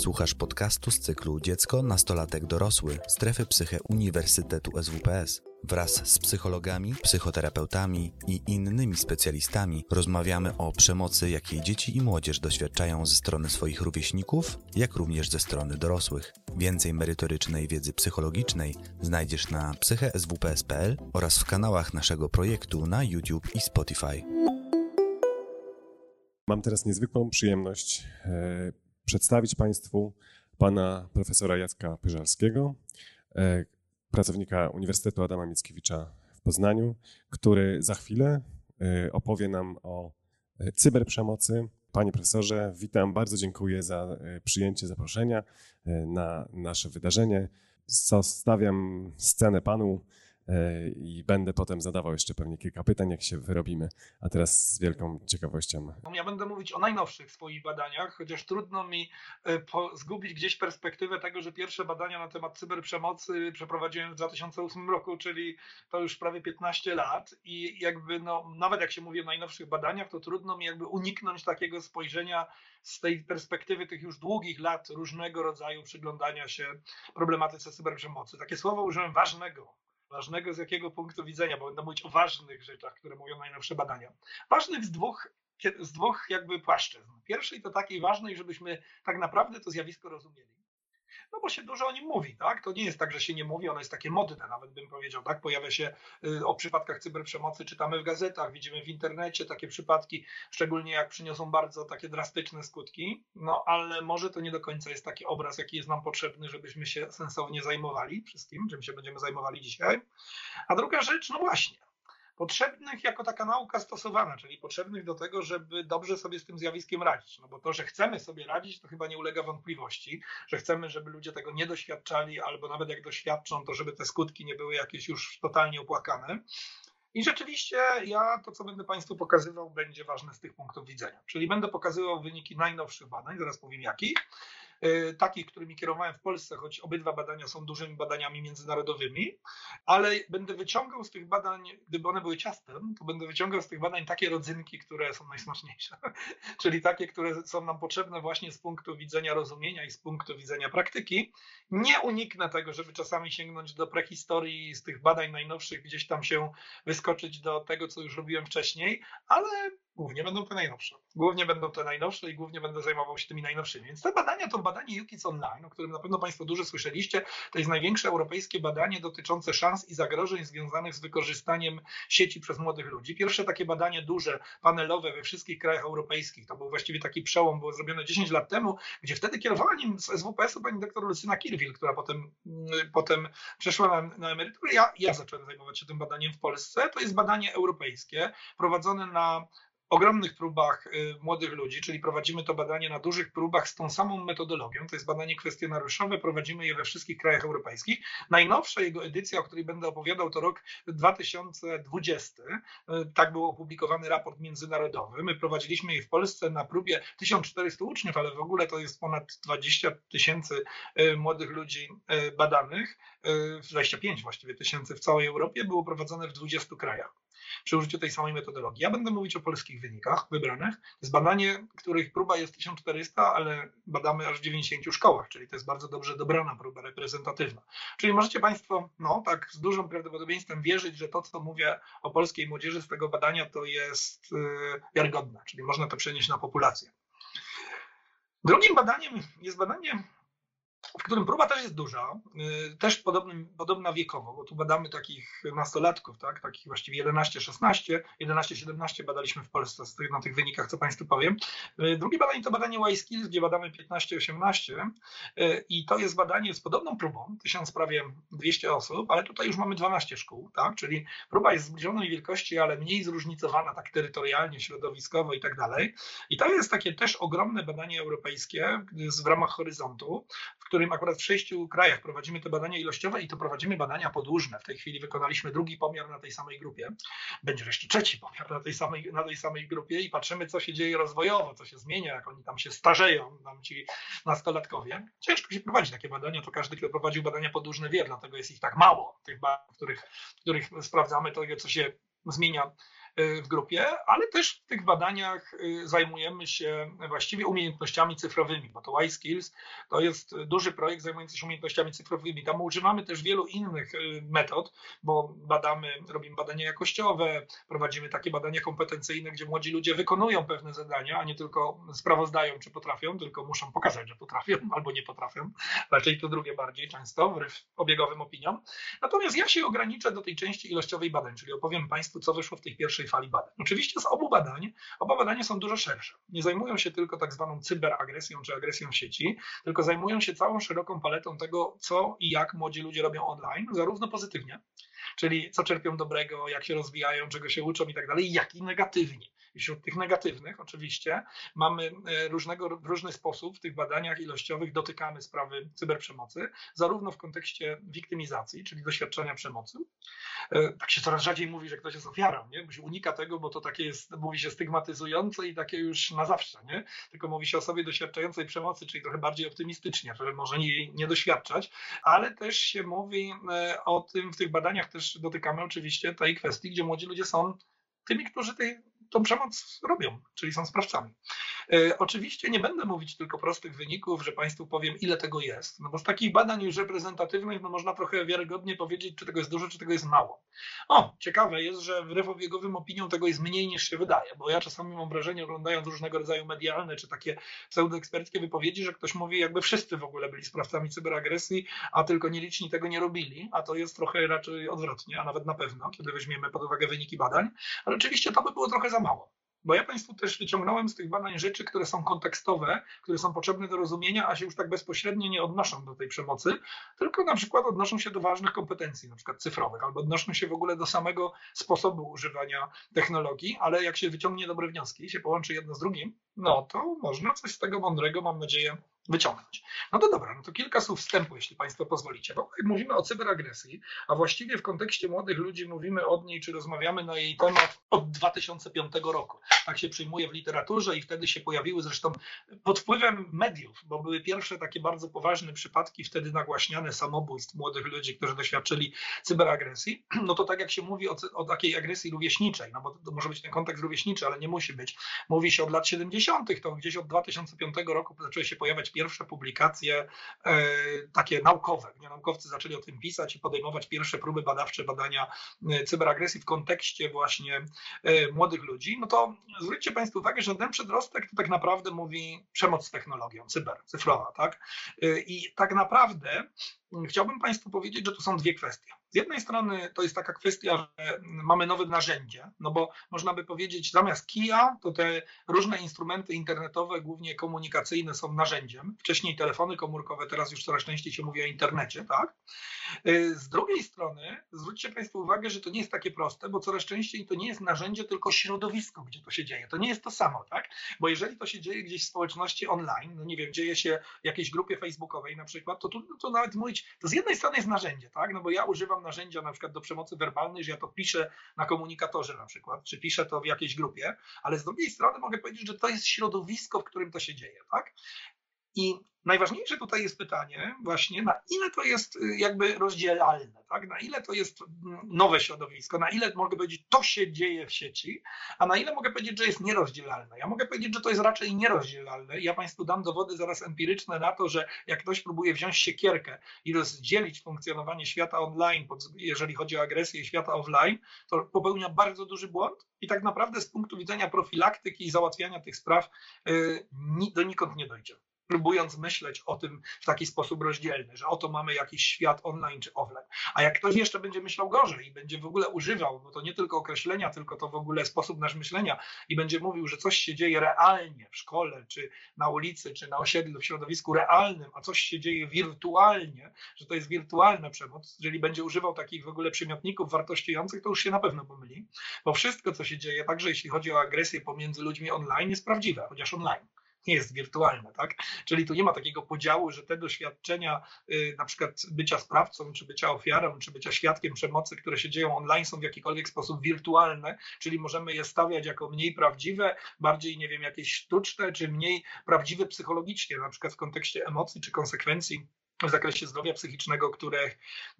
Słuchasz podcastu z cyklu Dziecko, Nastolatek, Dorosły Strefy Psyche Uniwersytetu SWPS. Wraz z psychologami, psychoterapeutami i innymi specjalistami rozmawiamy o przemocy, jakiej dzieci i młodzież doświadczają ze strony swoich rówieśników, jak również ze strony dorosłych. Więcej merytorycznej wiedzy psychologicznej znajdziesz na psycheswps.pl oraz w kanałach naszego projektu na YouTube i Spotify. Mam teraz niezwykłą przyjemność e, przedstawić Państwu pana profesora Jacka Pyżalskiego, e, pracownika Uniwersytetu Adama Mickiewicza w Poznaniu, który za chwilę e, opowie nam o e, cyberprzemocy. Panie profesorze, witam, bardzo dziękuję za przyjęcie zaproszenia na nasze wydarzenie. Zostawiam scenę panu. E, i będę potem zadawał jeszcze pewnie kilka pytań, jak się wyrobimy. A teraz z wielką ciekawością. Ja będę mówić o najnowszych swoich badaniach, chociaż trudno mi e, zgubić gdzieś perspektywę tego, że pierwsze badania na temat cyberprzemocy przeprowadziłem w 2008 roku, czyli to już prawie 15 lat i jakby no, nawet jak się mówi o najnowszych badaniach, to trudno mi jakby uniknąć takiego spojrzenia z tej perspektywy tych już długich lat różnego rodzaju przyglądania się problematyce cyberprzemocy. Takie słowo użyłem ważnego, Ważnego z jakiego punktu widzenia, bo będę mówić o ważnych rzeczach, które mówią najnowsze badania. Ważnych z dwóch, z dwóch jakby płaszczyzn. Pierwszej to takiej ważnej, żebyśmy tak naprawdę to zjawisko rozumieli. No bo się dużo o nim mówi, tak? To nie jest tak, że się nie mówi, ono jest takie modne, nawet bym powiedział, tak? Pojawia się y, o przypadkach cyberprzemocy, czytamy w gazetach, widzimy w internecie takie przypadki, szczególnie jak przyniosą bardzo takie drastyczne skutki, no ale może to nie do końca jest taki obraz, jaki jest nam potrzebny, żebyśmy się sensownie zajmowali wszystkim, czym się będziemy zajmowali dzisiaj. A druga rzecz, no właśnie, potrzebnych jako taka nauka stosowana, czyli potrzebnych do tego, żeby dobrze sobie z tym zjawiskiem radzić. No bo to, że chcemy sobie radzić, to chyba nie ulega wątpliwości, że chcemy, żeby ludzie tego nie doświadczali, albo nawet jak doświadczą, to żeby te skutki nie były jakieś już totalnie opłakane. I rzeczywiście ja to, co będę Państwu pokazywał, będzie ważne z tych punktów widzenia. Czyli będę pokazywał wyniki najnowszych badań, zaraz powiem jakich, takich, którymi kierowałem w Polsce, choć obydwa badania są dużymi badaniami międzynarodowymi, ale będę wyciągał z tych badań, gdyby one były ciastem, to będę wyciągał z tych badań takie rodzynki, które są najsmaczniejsze, czyli takie, które są nam potrzebne właśnie z punktu widzenia rozumienia i z punktu widzenia praktyki. Nie uniknę tego, żeby czasami sięgnąć do prehistorii z tych badań najnowszych, gdzieś tam się wyskoczyć do tego, co już robiłem wcześniej, ale Głównie będą te najnowsze. Głównie będą te najnowsze i głównie będę zajmował się tymi najnowszymi. Więc te badania to badanie UKIS Online, o którym na pewno Państwo dużo słyszeliście. To jest największe europejskie badanie dotyczące szans i zagrożeń związanych z wykorzystaniem sieci przez młodych ludzi. Pierwsze takie badanie duże, panelowe we wszystkich krajach europejskich. To był właściwie taki przełom, było zrobione 10 lat temu, gdzie wtedy kierowała nim z SWPS-u pani doktor Lucyna Kirwil, która potem, mm, potem przeszła na, na emeryturę. Ja, ja zacząłem zajmować się tym badaniem w Polsce. To jest badanie europejskie, prowadzone na ogromnych próbach y, młodych ludzi, czyli prowadzimy to badanie na dużych próbach z tą samą metodologią. To jest badanie kwestionariuszowe, prowadzimy je we wszystkich krajach europejskich. Najnowsza jego edycja, o której będę opowiadał, to rok 2020. Y, tak był opublikowany raport międzynarodowy. My prowadziliśmy je w Polsce na próbie 1400 uczniów, ale w ogóle to jest ponad 20 tysięcy y, młodych ludzi badanych, 25 właściwie tysięcy w całej Europie, było prowadzone w 20 krajach przy użyciu tej samej metodologii. Ja będę mówić o polskich wynikach wybranych. To jest badanie, których próba jest 1400, ale badamy aż w 90 szkołach, czyli to jest bardzo dobrze dobrana próba reprezentatywna. Czyli możecie Państwo, no tak z dużym prawdopodobieństwem wierzyć, że to, co mówię o polskiej młodzieży z tego badania, to jest yy, wiarygodne, czyli można to przenieść na populację. Drugim badaniem jest badanie w którym próba też jest duża, y, też podobnym, podobna wiekowo, bo tu badamy takich nastolatków, tak, takich właściwie 11-16, 11-17 badaliśmy w Polsce na tych wynikach, co Państwu powiem. Y, drugie badanie to badanie Y-Skills, gdzie badamy 15-18 y, i to jest badanie z podobną próbą, 1000 prawie 200 osób, ale tutaj już mamy 12 szkół, tak, czyli próba jest zbliżonej wielkości, ale mniej zróżnicowana tak terytorialnie, środowiskowo i tak dalej. I to jest takie też ogromne badanie europejskie w ramach Horyzontu, którym akurat w sześciu krajach prowadzimy te badania ilościowe i to prowadzimy badania podłużne. W tej chwili wykonaliśmy drugi pomiar na tej samej grupie. Będzie jeszcze trzeci pomiar na tej samej, na tej samej grupie i patrzymy, co się dzieje rozwojowo, co się zmienia, jak oni tam się starzeją, tam ci nastolatkowie. Ciężko się prowadzi takie badania, to każdy, kto prowadził badania podłużne wie, dlatego jest ich tak mało, tych badań, których, których sprawdzamy to, co się zmienia w grupie, ale też w tych badaniach zajmujemy się właściwie umiejętnościami cyfrowymi, bo to Y-Skills to jest duży projekt zajmujący się umiejętnościami cyfrowymi. Tam używamy też wielu innych metod, bo badamy, robimy badania jakościowe, prowadzimy takie badania kompetencyjne, gdzie młodzi ludzie wykonują pewne zadania, a nie tylko sprawozdają, czy potrafią, tylko muszą pokazać, że potrafią albo nie potrafią. Raczej to drugie bardziej często, wbrew obiegowym opiniom. Natomiast ja się ograniczę do tej części ilościowej badań, czyli opowiem Państwu, co wyszło w tej pierwszej fali badań. Oczywiście z obu badań, oba badania są dużo szersze. Nie zajmują się tylko tak zwaną cyberagresją czy agresją sieci, tylko zajmują się całą szeroką paletą tego, co i jak młodzi ludzie robią online, zarówno pozytywnie, czyli co czerpią dobrego, jak się rozwijają, czego się uczą i tak dalej, jak i negatywnie. I wśród tych negatywnych oczywiście mamy e, różnego, w różny sposób w tych badaniach ilościowych dotykamy sprawy cyberprzemocy, zarówno w kontekście wiktymizacji, czyli doświadczenia przemocy. E, tak się coraz rzadziej mówi, że ktoś jest ofiarą, nie? Bo się unika tego, bo to takie jest, mówi się stygmatyzujące i takie już na zawsze, nie? Tylko mówi się o osobie doświadczającej przemocy, czyli trochę bardziej optymistycznie, że może jej nie doświadczać, ale też się mówi e, o tym, w tych badaniach też dotykamy oczywiście tej kwestii, gdzie młodzi ludzie są tymi, którzy tej tą przemoc robią, czyli są sprawcami. E, oczywiście nie będę mówić tylko prostych wyników, że Państwu powiem, ile tego jest, no bo z takich badań już reprezentatywnych no można trochę wiarygodnie powiedzieć, czy tego jest dużo, czy tego jest mało. O, ciekawe jest, że wbrew obiegowym opiniom tego jest mniej niż się wydaje, bo ja czasami mam wrażenie, oglądając różnego rodzaju medialne, czy takie pseudoeksperckie wypowiedzi, że ktoś mówi, jakby wszyscy w ogóle byli sprawcami cyberagresji, a tylko nieliczni tego nie robili, a to jest trochę raczej odwrotnie, a nawet na pewno, kiedy weźmiemy pod uwagę wyniki badań, ale oczywiście to by było trochę za mało. Bo ja Państwu też wyciągnąłem z tych badań rzeczy, które są kontekstowe, które są potrzebne do rozumienia, a się już tak bezpośrednio nie odnoszą do tej przemocy, tylko na przykład odnoszą się do ważnych kompetencji, na przykład cyfrowych, albo odnoszą się w ogóle do samego sposobu używania technologii, ale jak się wyciągnie dobre wnioski i się połączy jedno z drugim, no to można coś z tego mądrego, mam nadzieję, wyciągnąć. No to dobra, no to kilka słów wstępu, jeśli Państwo pozwolicie. Bo jak mówimy o cyberagresji, a właściwie w kontekście młodych ludzi mówimy o niej, czy rozmawiamy na jej temat od 2005 roku. Tak się przyjmuje w literaturze i wtedy się pojawiły zresztą pod wpływem mediów, bo były pierwsze takie bardzo poważne przypadki wtedy nagłaśniane samobójstw młodych ludzi, którzy doświadczyli cyberagresji. No to tak jak się mówi o, o takiej agresji rówieśniczej, no bo to może być ten kontekst rówieśniczy, ale nie musi być. Mówi się od lat 70., to gdzieś od 2005 roku zaczęły się pojawiać pierwsze publikacje e, takie naukowe, naukowcy zaczęli o tym pisać i podejmować pierwsze próby badawcze badania e, cyberagresji w kontekście właśnie e, młodych ludzi, no to zwróćcie Państwo uwagę, że ten przedrostek to tak naprawdę mówi przemoc z technologią, cyber, cyfrowa, tak? I tak naprawdę chciałbym Państwu powiedzieć, że tu są dwie kwestie. Z jednej strony to jest taka kwestia, że mamy nowe narzędzie, no bo można by powiedzieć, zamiast kija, to te różne instrumenty internetowe, głównie komunikacyjne, są narzędziem. Wcześniej telefony komórkowe, teraz już coraz częściej się mówi o internecie, tak? Z drugiej strony zwróćcie Państwo uwagę, że to nie jest takie proste, bo coraz częściej to nie jest narzędzie, tylko środowisko, gdzie to się dzieje. To nie jest to samo, tak? Bo jeżeli to się dzieje gdzieś w społeczności online, no nie wiem, dzieje się w jakiejś grupie facebookowej na przykład, to tu to nawet to z jednej strony jest narzędzie, tak? No bo ja używam narzędzia na przykład do przemocy werbalnej, że ja to piszę na komunikatorze na przykład, czy piszę to w jakiejś grupie, ale z drugiej strony mogę powiedzieć, że to jest środowisko, w którym to się dzieje, tak? I najważniejsze tutaj jest pytanie właśnie, na ile to jest y, jakby rozdzielalne, tak? na ile to jest mm, nowe środowisko, na ile mogę powiedzieć, to się dzieje w sieci, a na ile mogę powiedzieć, że jest nierozdzielalne. Ja mogę powiedzieć, że to jest raczej nierozdzielalne. Ja Państwu dam dowody zaraz empiryczne na to, że jak ktoś próbuje wziąć siekierkę i rozdzielić funkcjonowanie świata online, jeżeli chodzi o agresję świata offline, to popełnia bardzo duży błąd i tak naprawdę z punktu widzenia profilaktyki i załatwiania tych spraw y, donikąd nie dojdzie próbując myśleć o tym w taki sposób rozdzielny, że oto mamy jakiś świat online czy offline. A jak ktoś jeszcze będzie myślał gorzej i będzie w ogóle używał, bo to nie tylko określenia, tylko to w ogóle sposób nasz myślenia i będzie mówił, że coś się dzieje realnie w szkole, czy na ulicy, czy na osiedlu, w środowisku realnym, a coś się dzieje wirtualnie, że to jest wirtualna przemoc, jeżeli będzie używał takich w ogóle przymiotników wartościujących, to już się na pewno pomyli, bo wszystko, co się dzieje, także jeśli chodzi o agresję pomiędzy ludźmi online, jest prawdziwe, chociaż online nie jest wirtualne, tak? Czyli tu nie ma takiego podziału, że te doświadczenia y, na przykład bycia sprawcą, czy bycia ofiarą, czy bycia świadkiem przemocy, które się dzieją online są w jakikolwiek sposób wirtualne, czyli możemy je stawiać jako mniej prawdziwe, bardziej, nie wiem, jakieś sztuczne, czy mniej prawdziwe psychologicznie, na przykład w kontekście emocji czy konsekwencji w zakresie zdrowia psychicznego, które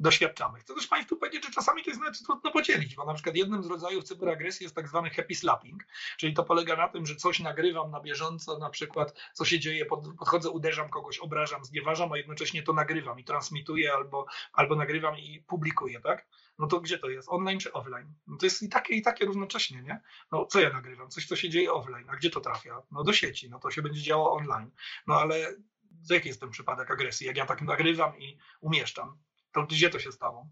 doświadczamy. Chcę też Państwu powiedzieć, że czasami to jest nawet trudno podzielić, bo na przykład jednym z rodzajów cyberagresji jest tak zwany happy slapping, czyli to polega na tym, że coś nagrywam na bieżąco, na przykład co się dzieje, podchodzę, uderzam kogoś, obrażam, znieważam, a jednocześnie to nagrywam i transmituję albo, albo nagrywam i publikuję, tak? No to gdzie to jest? Online czy offline? No to jest i takie, i takie równocześnie, nie? No co ja nagrywam? Coś, co się dzieje offline, a gdzie to trafia? No do sieci, no to się będzie działo online. No ale jaki jest ten przypadek agresji? Jak ja tak nagrywam i umieszczam, to gdzie to się stało?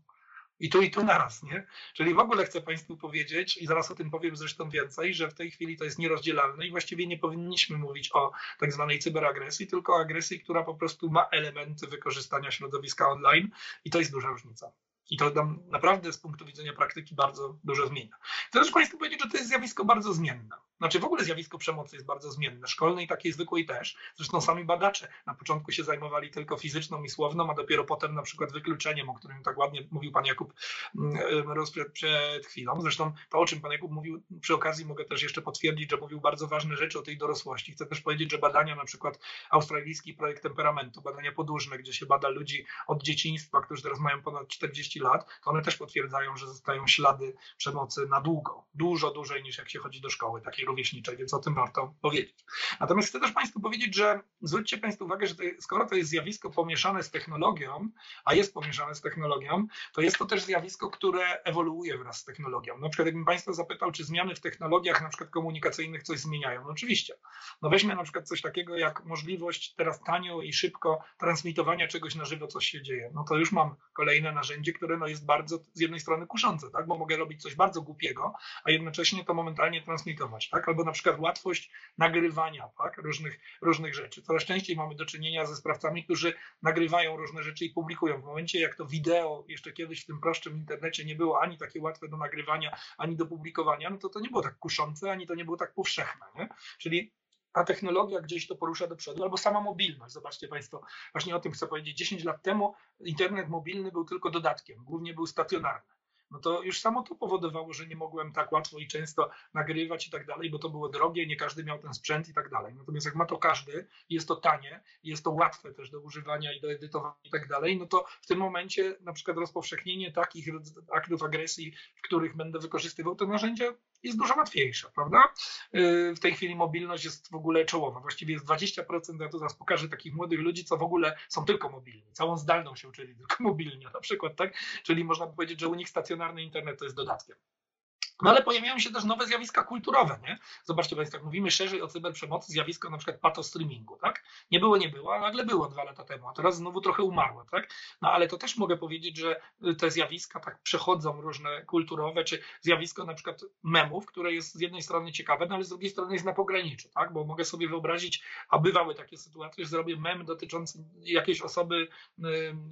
I tu, i tu naraz, nie? Czyli w ogóle chcę Państwu powiedzieć, i zaraz o tym powiem zresztą więcej, że w tej chwili to jest nierozdzielalne i właściwie nie powinniśmy mówić o tak zwanej cyberagresji, tylko o agresji, która po prostu ma elementy wykorzystania środowiska online i to jest duża różnica. I to nam naprawdę z punktu widzenia praktyki bardzo dużo zmienia. Chcę też Państwu powiedzieć, że to jest zjawisko bardzo zmienne. Znaczy w ogóle zjawisko przemocy jest bardzo zmienne, szkolnej, takiej zwykłej też. Zresztą sami badacze na początku się zajmowali tylko fizyczną i słowną, a dopiero potem na przykład wykluczeniem, o którym tak ładnie mówił pan Jakub mm, przed, przed chwilą. Zresztą to, o czym pan Jakub mówił, przy okazji mogę też jeszcze potwierdzić, że mówił bardzo ważne rzeczy o tej dorosłości. Chcę też powiedzieć, że badania, na przykład australijski projekt temperamentu, badania podłużne, gdzie się bada ludzi od dzieciństwa, którzy teraz mają ponad 40 lat, to one też potwierdzają, że zostają ślady przemocy na długo, dużo dłużej niż jak się chodzi do szkoły takiej rówieśniczej, więc o tym warto powiedzieć. Natomiast chcę też Państwu powiedzieć, że zwróćcie Państwo uwagę, że skoro to jest zjawisko pomieszane z technologią, a jest pomieszane z technologią, to jest to też zjawisko, które ewoluuje wraz z technologią. Na przykład jakbym Państwa zapytał, czy zmiany w technologiach na przykład komunikacyjnych coś zmieniają. No oczywiście. No weźmy na przykład coś takiego jak możliwość teraz tanio i szybko transmitowania czegoś na żywo, coś się dzieje. No to już mam kolejne narzędzie, które no jest bardzo z jednej strony kuszące, tak? bo mogę robić coś bardzo głupiego, a jednocześnie to momentalnie transmitować. Tak? Albo na przykład łatwość nagrywania tak? różnych, różnych rzeczy. Coraz częściej mamy do czynienia ze sprawcami, którzy nagrywają różne rzeczy i publikują. W momencie, jak to wideo jeszcze kiedyś w tym prostszym internecie nie było ani takie łatwe do nagrywania, ani do publikowania, no to to nie było tak kuszące, ani to nie było tak powszechne. Nie? Czyli ta technologia gdzieś to porusza do przodu, albo sama mobilność. Zobaczcie Państwo, właśnie o tym chcę powiedzieć. 10 lat temu internet mobilny był tylko dodatkiem, głównie był stacjonarny no to już samo to powodowało, że nie mogłem tak łatwo i często nagrywać i tak dalej, bo to było drogie, nie każdy miał ten sprzęt i tak dalej. Natomiast jak ma to każdy, jest to tanie, jest to łatwe też do używania i do edytowania i tak dalej, no to w tym momencie na przykład rozpowszechnienie takich aktów agresji, w których będę wykorzystywał to narzędzie, jest dużo łatwiejsza, prawda? Y, w tej chwili mobilność jest w ogóle czołowa. Właściwie jest 20%, ja to zaraz pokażę takich młodych ludzi, co w ogóle są tylko mobilni. Całą zdalną się uczyli tylko mobilnie na przykład, tak? Czyli można by powiedzieć, że u nich stacjonarny internet to jest dodatkiem. No ale pojawiają się też nowe zjawiska kulturowe, nie? Zobaczcie Państwo, jak mówimy szerzej o cyberprzemocy, zjawisko na przykład patostreamingu, tak? Nie było, nie było, a nagle było dwa lata temu, a teraz znowu trochę umarło, tak? No ale to też mogę powiedzieć, że te zjawiska tak przechodzą różne kulturowe, czy zjawisko na przykład memów, które jest z jednej strony ciekawe, no ale z drugiej strony jest na pograniczu, tak? Bo mogę sobie wyobrazić, a bywały takie sytuacje, że zrobię mem dotyczący jakiejś osoby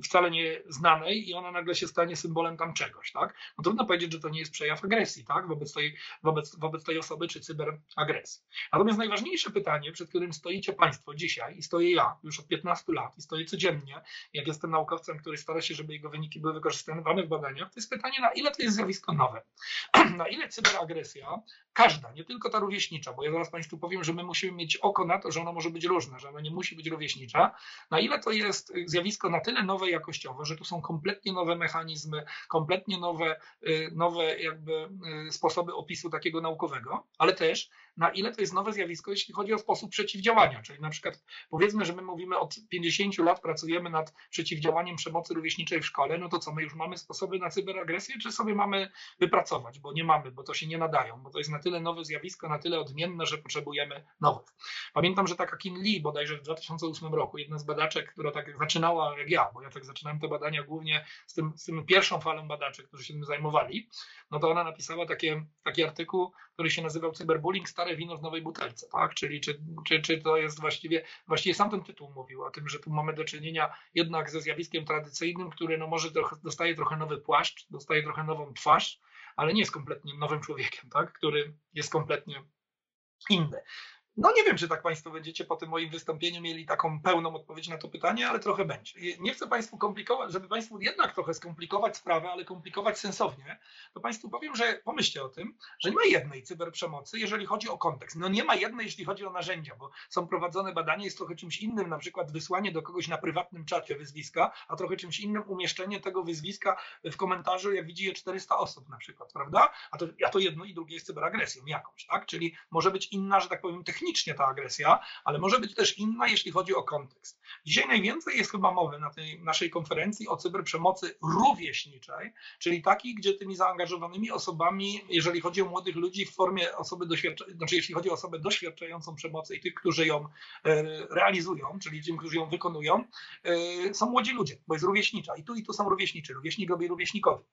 wcale nie znanej i ona nagle się stanie symbolem tam czegoś, tak? No trudno powiedzieć, że to nie jest przejaw agresji, tak? Tak, wobec, tej, wobec, wobec tej osoby czy cyberagresji. Natomiast najważniejsze pytanie, przed którym stoicie Państwo dzisiaj i stoję ja już od 15 lat i stoję codziennie, jak jestem naukowcem, który stara się, żeby jego wyniki były wykorzystywane w badaniach, to jest pytanie, na ile to jest zjawisko nowe. na ile cyberagresja, każda, nie tylko ta rówieśnicza, bo ja zaraz Państwu powiem, że my musimy mieć oko na to, że ona może być różna, że ona nie musi być rówieśnicza, na ile to jest zjawisko na tyle nowe jakościowo, że tu są kompletnie nowe mechanizmy, kompletnie nowe, y, nowe jakby y, sposoby opisu takiego naukowego, ale też na ile to jest nowe zjawisko, jeśli chodzi o sposób przeciwdziałania. Czyli na przykład powiedzmy, że my mówimy od 50 lat pracujemy nad przeciwdziałaniem przemocy rówieśniczej w szkole, no to co, my już mamy sposoby na cyberagresję, czy sobie mamy wypracować, bo nie mamy, bo to się nie nadają, bo to jest na tyle nowe zjawisko, na tyle odmienne, że potrzebujemy nowych. Pamiętam, że taka Kim Lee bodajże w 2008 roku, jedna z badaczek, która tak zaczynała jak ja, bo ja tak zaczynałem te badania głównie z tym, z tym pierwszą falą badaczy, którzy się tym zajmowali, no to ona napisała takie, taki artykuł, który się nazywał Cyberbullying stare wino w nowej butelce, tak? Czyli czy, czy, czy to jest właściwie, właściwie sam ten tytuł mówił o tym, że tu mamy do czynienia jednak ze zjawiskiem tradycyjnym, który no może trochę, dostaje trochę nowy płaszcz, dostaje trochę nową twarz, ale nie jest kompletnie nowym człowiekiem, tak? Który jest kompletnie inny. No nie wiem, czy tak Państwo będziecie po tym moim wystąpieniu mieli taką pełną odpowiedź na to pytanie, ale trochę będzie. Nie chcę Państwu komplikować, żeby Państwu jednak trochę skomplikować sprawę, ale komplikować sensownie, to Państwu powiem, że pomyślcie o tym, że nie ma jednej cyberprzemocy, jeżeli chodzi o kontekst. No nie ma jednej, jeśli chodzi o narzędzia, bo są prowadzone badania, jest trochę czymś innym, na przykład wysłanie do kogoś na prywatnym czacie wyzwiska, a trochę czymś innym umieszczenie tego wyzwiska w komentarzu, jak widzi je 400 osób na przykład, prawda? A to, a to jedno i drugie jest cyberagresją jakąś, tak? Czyli może być inna, że tak powiem, technicznie ta agresja, ale może być też inna, jeśli chodzi o kontekst. Dzisiaj najwięcej jest chyba mowy na tej naszej konferencji o cyberprzemocy rówieśniczej, czyli takiej, gdzie tymi zaangażowanymi osobami, jeżeli chodzi o młodych ludzi w formie osoby doświadczającej, znaczy jeśli chodzi o osobę doświadczającą przemocy i tych, którzy ją e, realizują, czyli tym, którzy ją wykonują, e, są młodzi ludzie, bo jest rówieśnicza. I tu i tu są rówieśniczy, rówieśnik robi rówieśnikowi.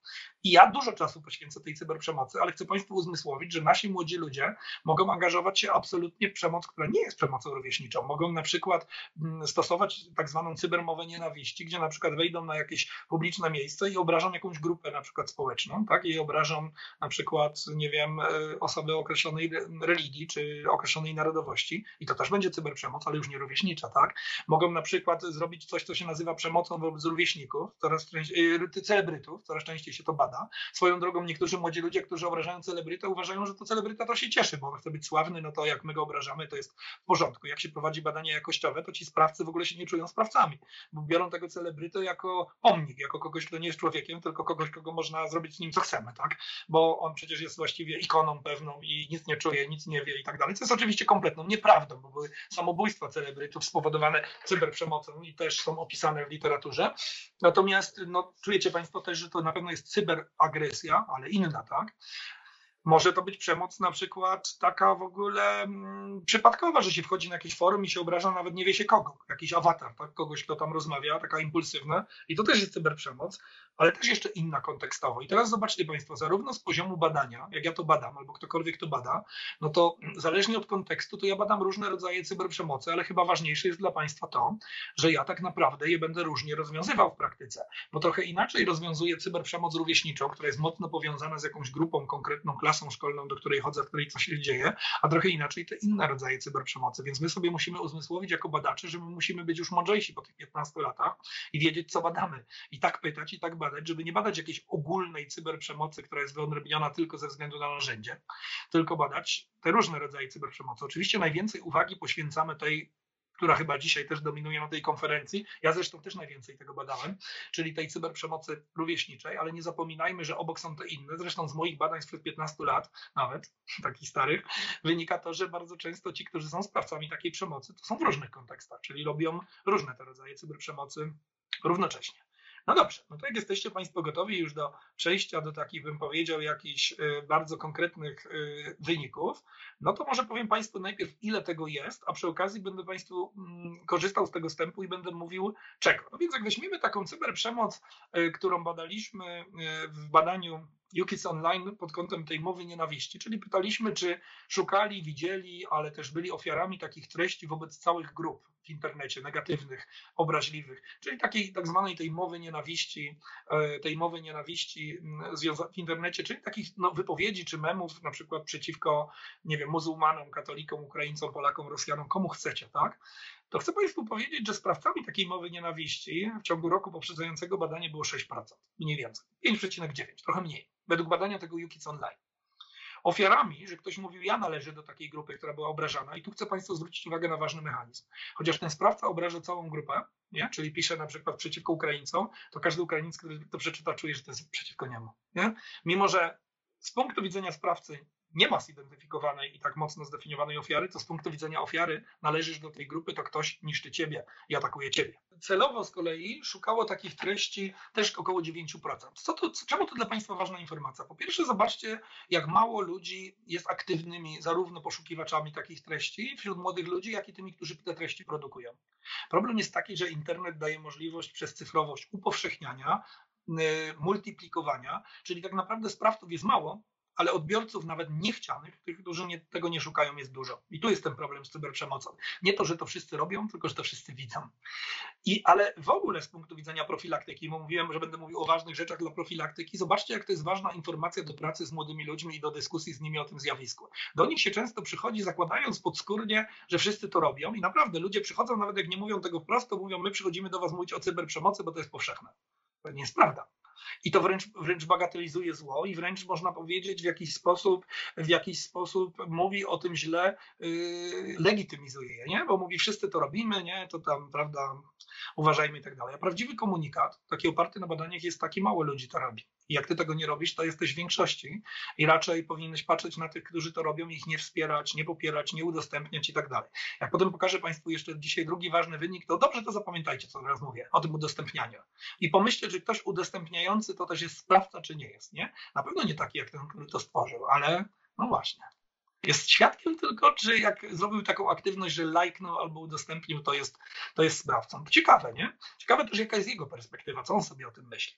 I ja dużo czasu poświęcę tej cyberprzemocy, ale chcę Państwu uzmysłowić, że nasi młodzi ludzie mogą angażować się absolutnie w przemoc, która nie jest przemocą rówieśniczą. Mogą na przykład mm, stosować tak zwaną cybermowę nienawiści, gdzie na przykład wejdą na jakieś publiczne miejsce i obrażą jakąś grupę na przykład społeczną, tak? I obrażą na przykład, nie wiem, e, osoby określonej religii czy określonej narodowości i to też będzie cyberprzemoc, ale już nie rówieśnicza, tak? Mogą na przykład zrobić coś, co się nazywa przemocą wobec rówieśników, coraz częściej, celebrytów, coraz częściej się to bada. Swoją drogą niektórzy młodzi ludzie, którzy obrażają celebrytę, uważają, że to celebryta to się cieszy, bo chce być sławny, no to jak my go obrażamy, to jest w porządku. Jak się prowadzi badania jakościowe, to ci sprawcy w ogóle się nie czują sprawcami, bo biorą tego celebrytę jako pomnik, jako kogoś, kto nie jest człowiekiem, tylko kogoś, kogo można zrobić z nim co chcemy, tak? Bo on przecież jest właściwie ikoną pewną i nic nie czuje, nic nie wie i tak dalej. Co jest oczywiście kompletną nieprawdą, bo były samobójstwa celebrytów spowodowane cyberprzemocą i też są opisane w literaturze. Natomiast no, czujecie Państwo też, że to na pewno jest cyberagresja, ale inna, tak? Może to być przemoc na przykład taka w ogóle mm, przypadkowa, że się wchodzi na jakieś forum i się obraża nawet nie wie się kogo, jakiś awatar, tak? kogoś, kto tam rozmawia, taka impulsywna i to też jest cyberprzemoc ale też jeszcze inna kontekstowo. I teraz zobaczcie Państwo, zarówno z poziomu badania, jak ja to badam, albo ktokolwiek to bada, no to zależnie od kontekstu, to ja badam różne rodzaje cyberprzemocy, ale chyba ważniejsze jest dla Państwa to, że ja tak naprawdę je będę różnie rozwiązywał w praktyce, bo trochę inaczej rozwiązuję cyberprzemoc rówieśniczą, która jest mocno powiązana z jakąś grupą, konkretną klasą szkolną, do której chodzę, w której coś się dzieje, a trochę inaczej te inne rodzaje cyberprzemocy. Więc my sobie musimy uzmysłowić jako badacze, że my musimy być już mądrzejsi po tych 15 latach i wiedzieć, co badamy. I tak pytać, i tak badać, żeby nie badać jakiejś ogólnej cyberprzemocy, która jest wyodrębniona tylko ze względu na narzędzie, tylko badać te różne rodzaje cyberprzemocy. Oczywiście najwięcej uwagi poświęcamy tej która chyba dzisiaj też dominuje na tej konferencji. Ja zresztą też najwięcej tego badałem, czyli tej cyberprzemocy rówieśniczej, ale nie zapominajmy, że obok są te inne. Zresztą z moich badań sprzed 15 lat, nawet takich starych, wynika to, że bardzo często ci, którzy są sprawcami takiej przemocy, to są w różnych kontekstach, czyli robią różne te rodzaje cyberprzemocy równocześnie. No dobrze, no to jak jesteście Państwo gotowi już do przejścia do takich, bym powiedział, jakichś y, bardzo konkretnych y, wyników, no to może powiem Państwu najpierw, ile tego jest, a przy okazji będę Państwu mm, korzystał z tego wstępu i będę mówił czego. No więc jak weźmiemy taką cyberprzemoc, y, którą badaliśmy w badaniu UKIS Online pod kątem tej mowy nienawiści, czyli pytaliśmy, czy szukali, widzieli, ale też byli ofiarami takich treści wobec całych grup w internecie, negatywnych, obraźliwych, czyli takiej tak zwanej tej mowy nienawiści, e, tej mowy nienawiści mm, w internecie, czyli takich no, wypowiedzi czy memów na przykład przeciwko, nie wiem, muzułmanom, katolikom, Ukraińcom, Polakom, Rosjanom, komu chcecie, tak? To chcę Państwu powiedzieć, że sprawcami takiej mowy nienawiści w ciągu roku poprzedzającego badanie było 6%, mniej więcej, 5,9, trochę mniej, według badania tego UKIS Online ofiarami, że ktoś mówił, ja należę do takiej grupy, która była obrażana. I tu chcę Państwu zwrócić uwagę na ważny mechanizm. Chociaż ten sprawca obraża całą grupę, nie? czyli pisze na przykład przeciwko Ukraińcom, to każdy Ukrainiec, który to przeczyta, czuje, że to jest przeciwko niemu. Nie? Mimo, że z punktu widzenia sprawcy nie ma zidentyfikowanej i tak mocno zdefiniowanej ofiary, to z punktu widzenia ofiary należysz do tej grupy, to ktoś niszczy ciebie i atakuje ciebie. Celowo z kolei szukało takich treści też około 9%. Co to, czemu to dla Państwa ważna informacja? Po pierwsze, zobaczcie, jak mało ludzi jest aktywnymi zarówno poszukiwaczami takich treści wśród młodych ludzi, jak i tymi, którzy te treści produkują. Problem jest taki, że internet daje możliwość przez cyfrowość upowszechniania, multiplikowania, czyli tak naprawdę sprawców jest mało, ale odbiorców nawet niechcianych, tych, którzy nie, tego nie szukają, jest dużo. I tu jest ten problem z cyberprzemocą. Nie to, że to wszyscy robią, tylko że to wszyscy widzą. I, ale w ogóle z punktu widzenia profilaktyki, bo mówiłem, że będę mówił o ważnych rzeczach dla profilaktyki, zobaczcie, jak to jest ważna informacja do pracy z młodymi ludźmi i do dyskusji z nimi o tym zjawisku. Do nich się często przychodzi zakładając podskórnie, że wszyscy to robią i naprawdę ludzie przychodzą, nawet jak nie mówią tego wprost, to mówią, my przychodzimy do was mówić o cyberprzemocy, bo to jest powszechne. To nie jest prawda. I to wręcz, wręcz bagatelizuje zło i wręcz można powiedzieć w jakiś sposób, w jakiś sposób mówi o tym źle, yy, legitymizuje je, nie? Bo mówi wszyscy to robimy, nie? To tam, prawda, uważajmy i tak dalej. A prawdziwy komunikat, taki oparty na badaniach jest taki, mało ludzi to robi. I jak ty tego nie robisz, to jesteś w większości i raczej powinieneś patrzeć na tych, którzy to robią, ich nie wspierać, nie popierać, nie udostępniać i tak dalej. Jak potem pokażę Państwu jeszcze dzisiaj drugi ważny wynik, to dobrze to zapamiętajcie, co teraz mówię, o tym udostępnianiu. I pomyślcie, czy ktoś udostępniający to też jest sprawca, czy nie jest, nie? Na pewno nie taki jak ten, który to stworzył, ale no właśnie. Jest świadkiem tylko, czy jak zrobił taką aktywność, że lajknął albo udostępnił, to jest, to jest sprawcą. Ciekawe, nie? Ciekawe też, jaka jest jego perspektywa, co on sobie o tym myśli.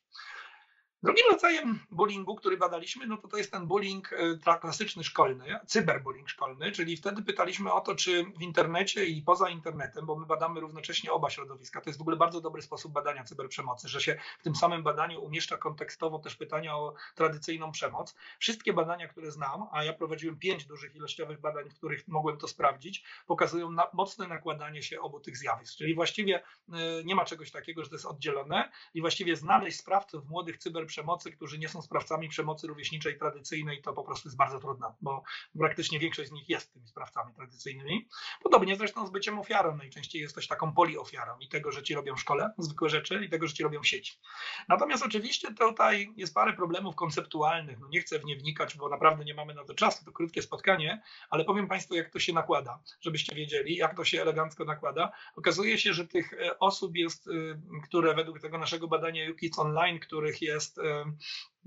Drugim rodzajem bullyingu, który badaliśmy, no to to jest ten bullying e, klasyczny szkolny, cyberbullying szkolny, czyli wtedy pytaliśmy o to, czy w internecie i poza internetem, bo my badamy równocześnie oba środowiska. To jest w ogóle bardzo dobry sposób badania cyberprzemocy, że się w tym samym badaniu umieszcza kontekstowo też pytania o tradycyjną przemoc. Wszystkie badania, które znam, a ja prowadziłem pięć dużych ilościowych badań, w których mogłem to sprawdzić, pokazują na, mocne nakładanie się obu tych zjawisk. Czyli właściwie e, nie ma czegoś takiego, że to jest oddzielone i właściwie znaleźć sprawców młodych cyberprzemocy przemocy, którzy nie są sprawcami przemocy rówieśniczej tradycyjnej, to po prostu jest bardzo trudne, bo praktycznie większość z nich jest tymi sprawcami tradycyjnymi. Podobnie zresztą z byciem ofiarą. Najczęściej jesteś taką poliofiarą i tego, że ci robią w szkole zwykłe rzeczy i tego, że ci robią w sieci. Natomiast oczywiście tutaj jest parę problemów konceptualnych. No nie chcę w nie wnikać, bo naprawdę nie mamy na to czasu, to krótkie spotkanie, ale powiem Państwu, jak to się nakłada, żebyście wiedzieli, jak to się elegancko nakłada. Okazuje się, że tych e, osób jest, y, które według tego naszego badania UKIDS Online, których jest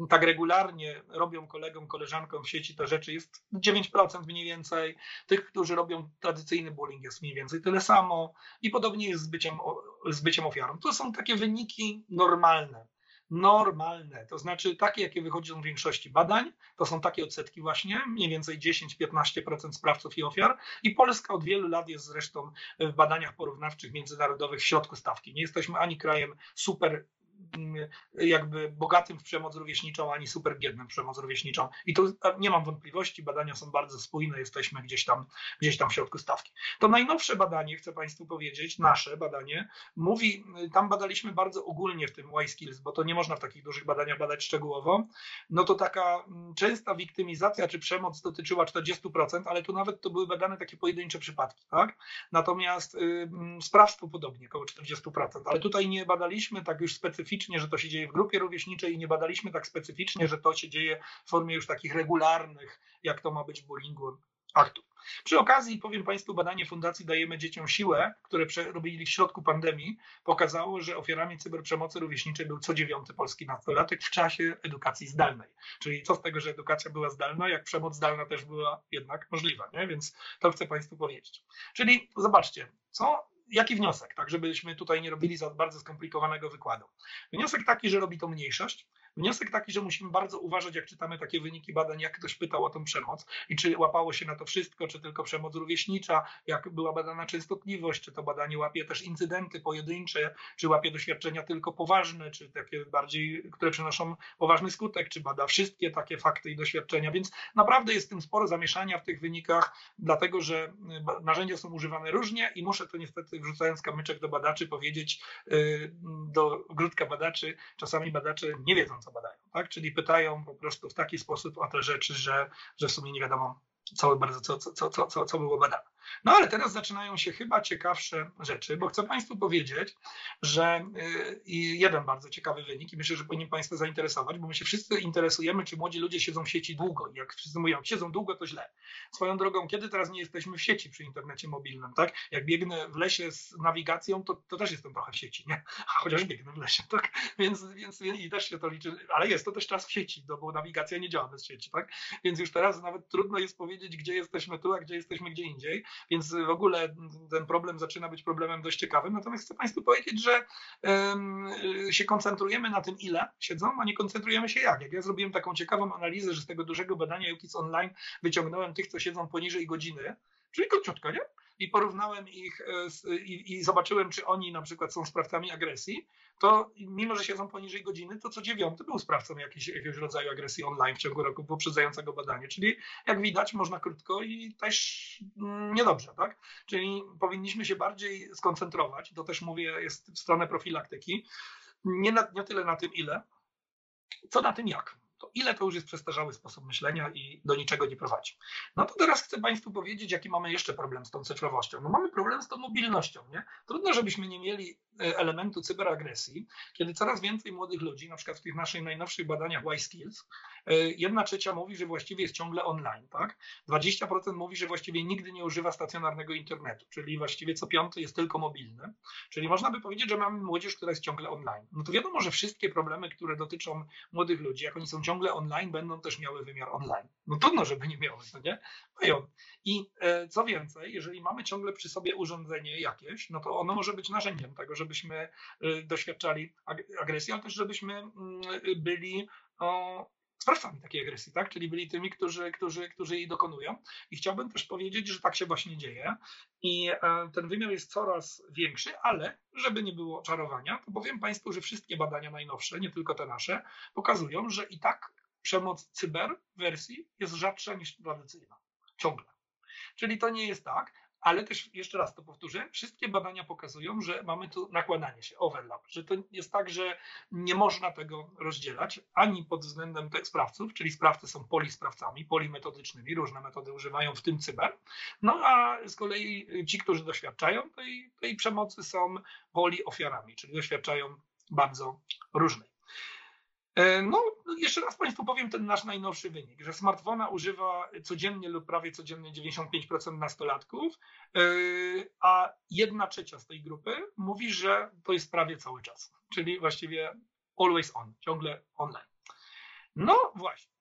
tak regularnie robią kolegom, koleżankom w sieci te rzeczy, jest 9% mniej więcej. Tych, którzy robią tradycyjny bullying jest mniej więcej tyle samo i podobnie jest z byciem, z byciem ofiarą. To są takie wyniki normalne. Normalne, to znaczy takie, jakie wychodzą w większości badań, to są takie odsetki właśnie, mniej więcej 10-15% sprawców i ofiar. I Polska od wielu lat jest zresztą w badaniach porównawczych międzynarodowych w środku stawki. Nie jesteśmy ani krajem super jakby bogatym w przemoc rówieśniczą, ani super biednym w przemoc rówieśniczą. I tu nie mam wątpliwości, badania są bardzo spójne, jesteśmy gdzieś tam, gdzieś tam w środku stawki. To najnowsze badanie, chcę Państwu powiedzieć, nasze badanie, mówi, tam badaliśmy bardzo ogólnie w tym Y-Skills, bo to nie można w takich dużych badaniach badać szczegółowo, no to taka mm, częsta wiktymizacja czy przemoc dotyczyła 40%, ale tu nawet to były badane takie pojedyncze przypadki, tak? Natomiast y, sprawstwo podobnie, około 40%, ale tutaj nie badaliśmy tak już specyficznie specyficznie, że to się dzieje w grupie rówieśniczej i nie badaliśmy tak specyficznie, że to się dzieje w formie już takich regularnych, jak to ma być w bullyingu aktów. Przy okazji powiem Państwu, badanie Fundacji Dajemy Dzieciom Siłę, które robili w środku pandemii, pokazało, że ofiarami cyberprzemocy rówieśniczej był co dziewiąty polski nastolatek w czasie edukacji zdalnej. Czyli co z tego, że edukacja była zdalna, jak przemoc zdalna też była jednak możliwa, nie? więc to chcę Państwu powiedzieć. Czyli zobaczcie, co jaki wniosek, tak żebyśmy tutaj nie robili za bardzo skomplikowanego wykładu? Wniosek taki, że robi to mniejszość, Wniosek taki, że musimy bardzo uważać, jak czytamy takie wyniki badań, jak ktoś pytał o tą przemoc i czy łapało się na to wszystko, czy tylko przemoc rówieśnicza, jak była badana częstotliwość, czy to badanie łapie też incydenty pojedyncze, czy łapie doświadczenia tylko poważne, czy takie bardziej, które przynoszą poważny skutek, czy bada wszystkie takie fakty i doświadczenia. Więc naprawdę jest tym sporo zamieszania w tych wynikach, dlatego że narzędzia są używane różnie i muszę to niestety, wrzucając kamyczek do badaczy, powiedzieć y, do grudka badaczy, czasami badacze nie wiedzą, co co badają, tak? Czyli pytają po prostu w taki sposób o te rzeczy, że, że w sumie nie wiadomo, co, bardzo, co, co, co, co, co było badane. No ale teraz zaczynają się chyba ciekawsze rzeczy, bo chcę Państwu powiedzieć, że y, jeden bardzo ciekawy wynik i myślę, że powinien Państwa zainteresować, bo my się wszyscy interesujemy, czy młodzi ludzie siedzą w sieci długo. I jak wszyscy mówią, siedzą długo, to źle. Swoją drogą, kiedy teraz nie jesteśmy w sieci przy internecie mobilnym, tak? Jak biegnę w lesie z nawigacją, to, to też jestem trochę w sieci, nie? A chociaż biegnę w lesie, tak? Więc, więc i też się to liczy, ale jest to też czas w sieci, no bo nawigacja nie działa bez sieci, tak? Więc już teraz nawet trudno jest powiedzieć, gdzie jesteśmy tu, a gdzie jesteśmy gdzie indziej. Więc w ogóle ten problem zaczyna być problemem dość ciekawym. Natomiast chcę Państwu powiedzieć, że się koncentrujemy na tym, ile siedzą, a nie koncentrujemy się jak. Jak ja zrobiłem taką ciekawą analizę, że z tego dużego badania UKIS Online wyciągnąłem tych, co siedzą poniżej godziny, czyli króciutko, nie? I porównałem ich e, z, i, i, zobaczyłem, czy oni na przykład są sprawcami agresji, to mimo, że siedzą poniżej godziny, to co dziewiąty był sprawcą jakiejś, jakiegoś rodzaju agresji online w ciągu roku poprzedzającego badanie. Czyli jak widać, można krótko i też niedobrze, tak? Czyli powinniśmy się bardziej skoncentrować, to też mówię, jest w stronę profilaktyki, nie, na, nie tyle na tym ile, co na tym jak to ile to już jest przestarzały sposób myślenia i do niczego nie prowadzi. No to teraz chcę Państwu powiedzieć, jaki mamy jeszcze problem z tą cyfrowością. No mamy problem z tą mobilnością. Nie? Trudno, żebyśmy nie mieli e, elementu cyberagresji, kiedy coraz więcej młodych ludzi, na przykład w tych naszych najnowszych badaniach Y-Skills, jedna trzecia mówi, że właściwie jest ciągle online, tak? 20% mówi, że właściwie nigdy nie używa stacjonarnego internetu, czyli właściwie co piąty jest tylko mobilny. Czyli można by powiedzieć, że mamy młodzież, która jest ciągle online. No to wiadomo, że wszystkie problemy, które dotyczą młodych ludzi, jak oni są ciągle online, będą też miały wymiar online. No trudno, żeby nie miały, no nie? Mają. I e, co więcej, jeżeli mamy ciągle przy sobie urządzenie jakieś, no to ono może być narzędziem tego, żebyśmy e, doświadczali agresji, ale też żebyśmy mm, byli sprawcami takiej agresji, tak? czyli byli tymi, którzy, którzy, którzy jej dokonują. I chciałbym też powiedzieć, że tak się właśnie dzieje i e, ten wymiar jest coraz większy, ale żeby nie było czarowania, to powiem Państwu, że wszystkie badania najnowsze, nie tylko te nasze, pokazują, że i tak przemoc cyber wersji jest rzadsza niż tradycyjna. Ciągle. Czyli to nie jest tak, ale też jeszcze raz to powtórzę, wszystkie badania pokazują, że mamy tu nakładanie się, overlap, że to jest tak, że nie można tego rozdzielać ani pod względem tych sprawców, czyli sprawcy są polisprawcami, polimetodycznymi, różne metody używają, w tym cyber, no a z kolei ci, którzy doświadczają tej, tej przemocy są poliofiarami, czyli doświadczają bardzo różnej. E, no, jeszcze raz Państwu powiem ten nasz najnowszy wynik, że smartfona używa codziennie lub prawie codziennie 95% nastolatków, e, a jedna trzecia z tej grupy mówi, że to jest prawie cały czas, czyli właściwie always on, ciągle online. No właśnie.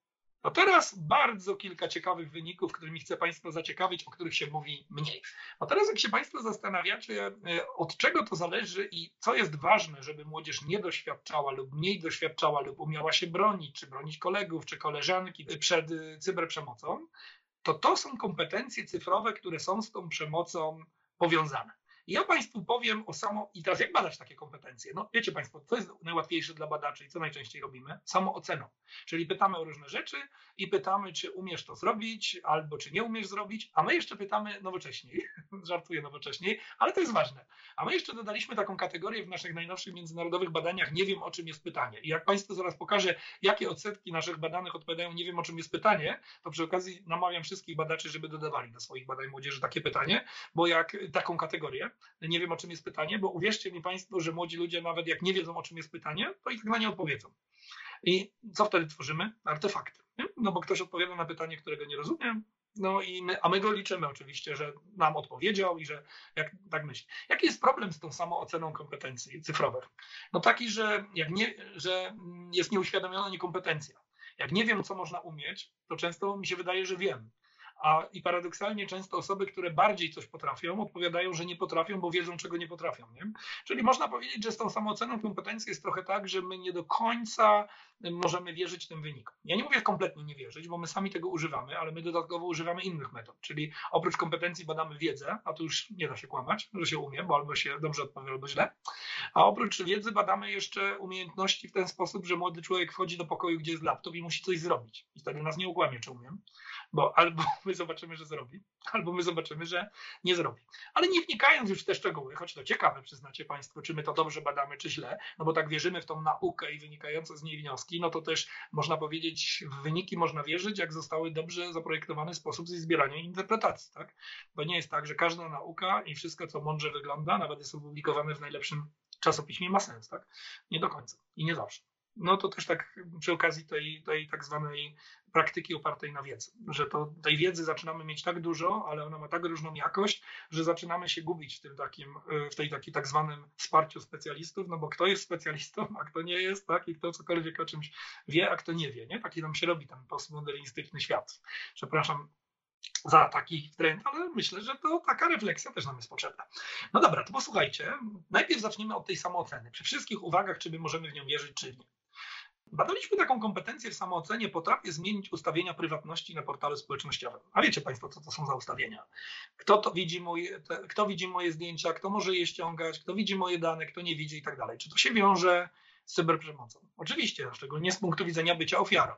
To teraz bardzo kilka ciekawych wyników, którymi chcę Państwa zaciekawić, o których się mówi mniej. A teraz jak się Państwo zastanawiacie, e, od czego to zależy i co jest ważne, żeby młodzież nie doświadczała lub mniej doświadczała lub umiała się bronić, czy bronić kolegów, czy koleżanki przed e, cyberprzemocą, to to są kompetencje cyfrowe, które są z tą przemocą powiązane. I ja Państwu powiem o samo, i teraz jak badać takie kompetencje? No wiecie Państwo, co jest najłatwiejsze dla badaczy i co najczęściej robimy? Samooceną. Czyli pytamy o różne rzeczy i pytamy, czy umiesz to zrobić, albo czy nie umiesz zrobić, a my jeszcze pytamy nowocześniej, żartuję nowocześniej, ale to jest ważne. A my jeszcze dodaliśmy taką kategorię w naszych najnowszych międzynarodowych badaniach, nie wiem o czym jest pytanie. I jak Państwu zaraz pokażę, jakie odsetki naszych badanych odpowiadają, nie wiem o czym jest pytanie, to przy okazji namawiam wszystkich badaczy, żeby dodawali do swoich badań młodzieży takie pytanie, bo jak taką kategorię, nie wiem o czym jest pytanie, bo uwierzcie mi Państwo, że młodzi ludzie nawet jak nie wiedzą o czym jest pytanie, to i tak na nie odpowiedzą. I co wtedy tworzymy? Artefakty. Nie? No bo ktoś odpowiada na pytanie, którego nie rozumiem, no i my, a my go liczymy oczywiście, że nam odpowiedział i że jak tak myśli. Jaki jest problem z tą samooceną kompetencji cyfrowych? No taki, że, jak nie, że jest nieuświadomiona niekompetencja. Jak nie wiem, co można umieć, to często mi się wydaje, że wiem. A i paradoksalnie często osoby, które bardziej coś potrafią, odpowiadają, że nie potrafią, bo wiedzą, czego nie potrafią. Nie? Czyli można powiedzieć, że z tą samooceną kompetencji jest trochę tak, że my nie do końca możemy wierzyć tym wynikom. Ja nie mówię kompletnie nie wierzyć, bo my sami tego używamy, ale my dodatkowo używamy innych metod. Czyli oprócz kompetencji badamy wiedzę, a tu już nie da się kłamać, że się umie, bo albo się dobrze odpowie, albo źle. A oprócz wiedzy badamy jeszcze umiejętności w ten sposób, że młody człowiek wchodzi do pokoju, gdzie jest laptop i musi coś zrobić. I wtedy nas nie ukłamie, czy umiem bo albo my zobaczymy, że zrobi, albo my zobaczymy, że nie zrobi. Ale nie wnikając już w te szczegóły, choć to ciekawe, przyznacie Państwo, czy my to dobrze badamy, czy źle, no bo tak wierzymy w tą naukę i wynikające z niej wnioski, no to też można powiedzieć, w wyniki można wierzyć, jak zostały dobrze zaprojektowany sposób zbierania i interpretacji, tak? Bo nie jest tak, że każda nauka i wszystko, co mądrze wygląda, nawet jest opublikowane w najlepszym czasopiśmie, ma sens, tak? Nie do końca i nie zawsze no to też tak przy okazji tej, tej tak zwanej praktyki opartej na wiedzy, że to tej wiedzy zaczynamy mieć tak dużo, ale ona ma tak różną jakość, że zaczynamy się gubić w tym takim, w tej takiej tak zwanym wsparciu specjalistów, no bo kto jest specjalistą, a kto nie jest, tak, i kto cokolwiek o czymś wie, a kto nie wie, nie? Taki nam się robi ten postmodernistyczny świat. Przepraszam, za taki trend, ale myślę, że to taka refleksja też nam jest potrzebna. No dobra, to posłuchajcie. Najpierw zacznijmy od tej samooceny. Przy wszystkich uwagach, czy my możemy w nią wierzyć, czy nie. Badaliśmy taką kompetencję w samoocenie, potrafię zmienić ustawienia prywatności na portalu społecznościowym. A wiecie Państwo, co to są za ustawienia? Kto to widzi moje, te, kto widzi moje zdjęcia, kto może je ściągać, kto widzi moje dane, kto nie widzi i tak dalej. Czy to się wiąże z cyberprzemocą? Oczywiście, szczególnie z punktu widzenia bycia ofiarą.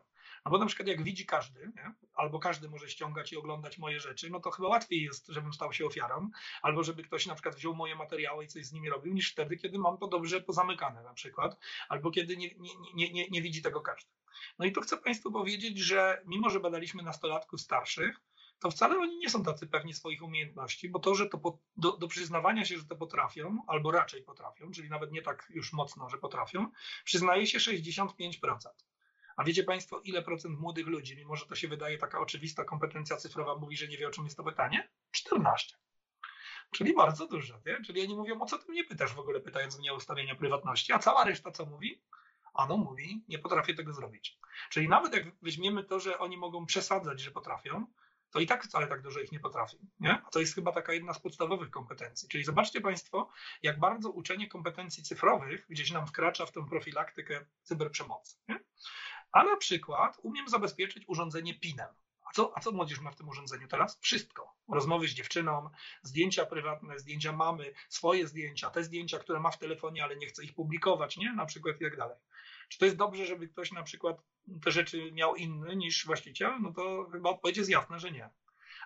No bo na przykład jak widzi każdy, nie? albo każdy może ściągać i oglądać moje rzeczy, no to chyba łatwiej jest, żebym stał się ofiarą, albo żeby ktoś na przykład wziął moje materiały i coś z nimi robił, niż wtedy, kiedy mam to dobrze pozamykane na przykład, albo kiedy nie, nie, nie, nie, widzi tego każdy. No i tu chcę Państwu powiedzieć, że mimo, że badaliśmy nastolatków starszych, to wcale oni nie są tacy pewni swoich umiejętności, bo to, że to po, do, do, przyznawania się, że to potrafią, albo raczej potrafią, czyli nawet nie tak już mocno, że potrafią, przyznaje się 65%. A wiecie Państwo, ile procent młodych ludzi, mimo że to się wydaje taka oczywista kompetencja cyfrowa, mówi, że nie wie, o czym jest to pytanie? 14. Czyli bardzo dużo, nie? Czyli oni mówią, o co ty mnie pytasz w ogóle, pytając mnie o ustawienia prywatności, a cała reszta co mówi? Ano mówi, nie potrafię tego zrobić. Czyli nawet jak weźmiemy to, że oni mogą przesadzać, że potrafią, to i tak wcale tak dużo ich nie potrafi. Nie? A to jest chyba taka jedna z podstawowych kompetencji. Czyli zobaczcie Państwo, jak bardzo uczenie kompetencji cyfrowych gdzieś nam wkracza w tę profilaktykę cyberprzemocy. Nie? A na przykład umiem zabezpieczyć urządzenie PIN-em. A co, a co młodzież ma w tym urządzeniu teraz? Wszystko. Rozmowy z dziewczyną, zdjęcia prywatne, zdjęcia mamy, swoje zdjęcia, te zdjęcia, które ma w telefonie, ale nie chce ich publikować, nie? Na przykład i tak dalej. Czy to jest dobrze, żeby ktoś na przykład te rzeczy miał inny niż właściciel? No to chyba odpowiedź jest jasna, że nie.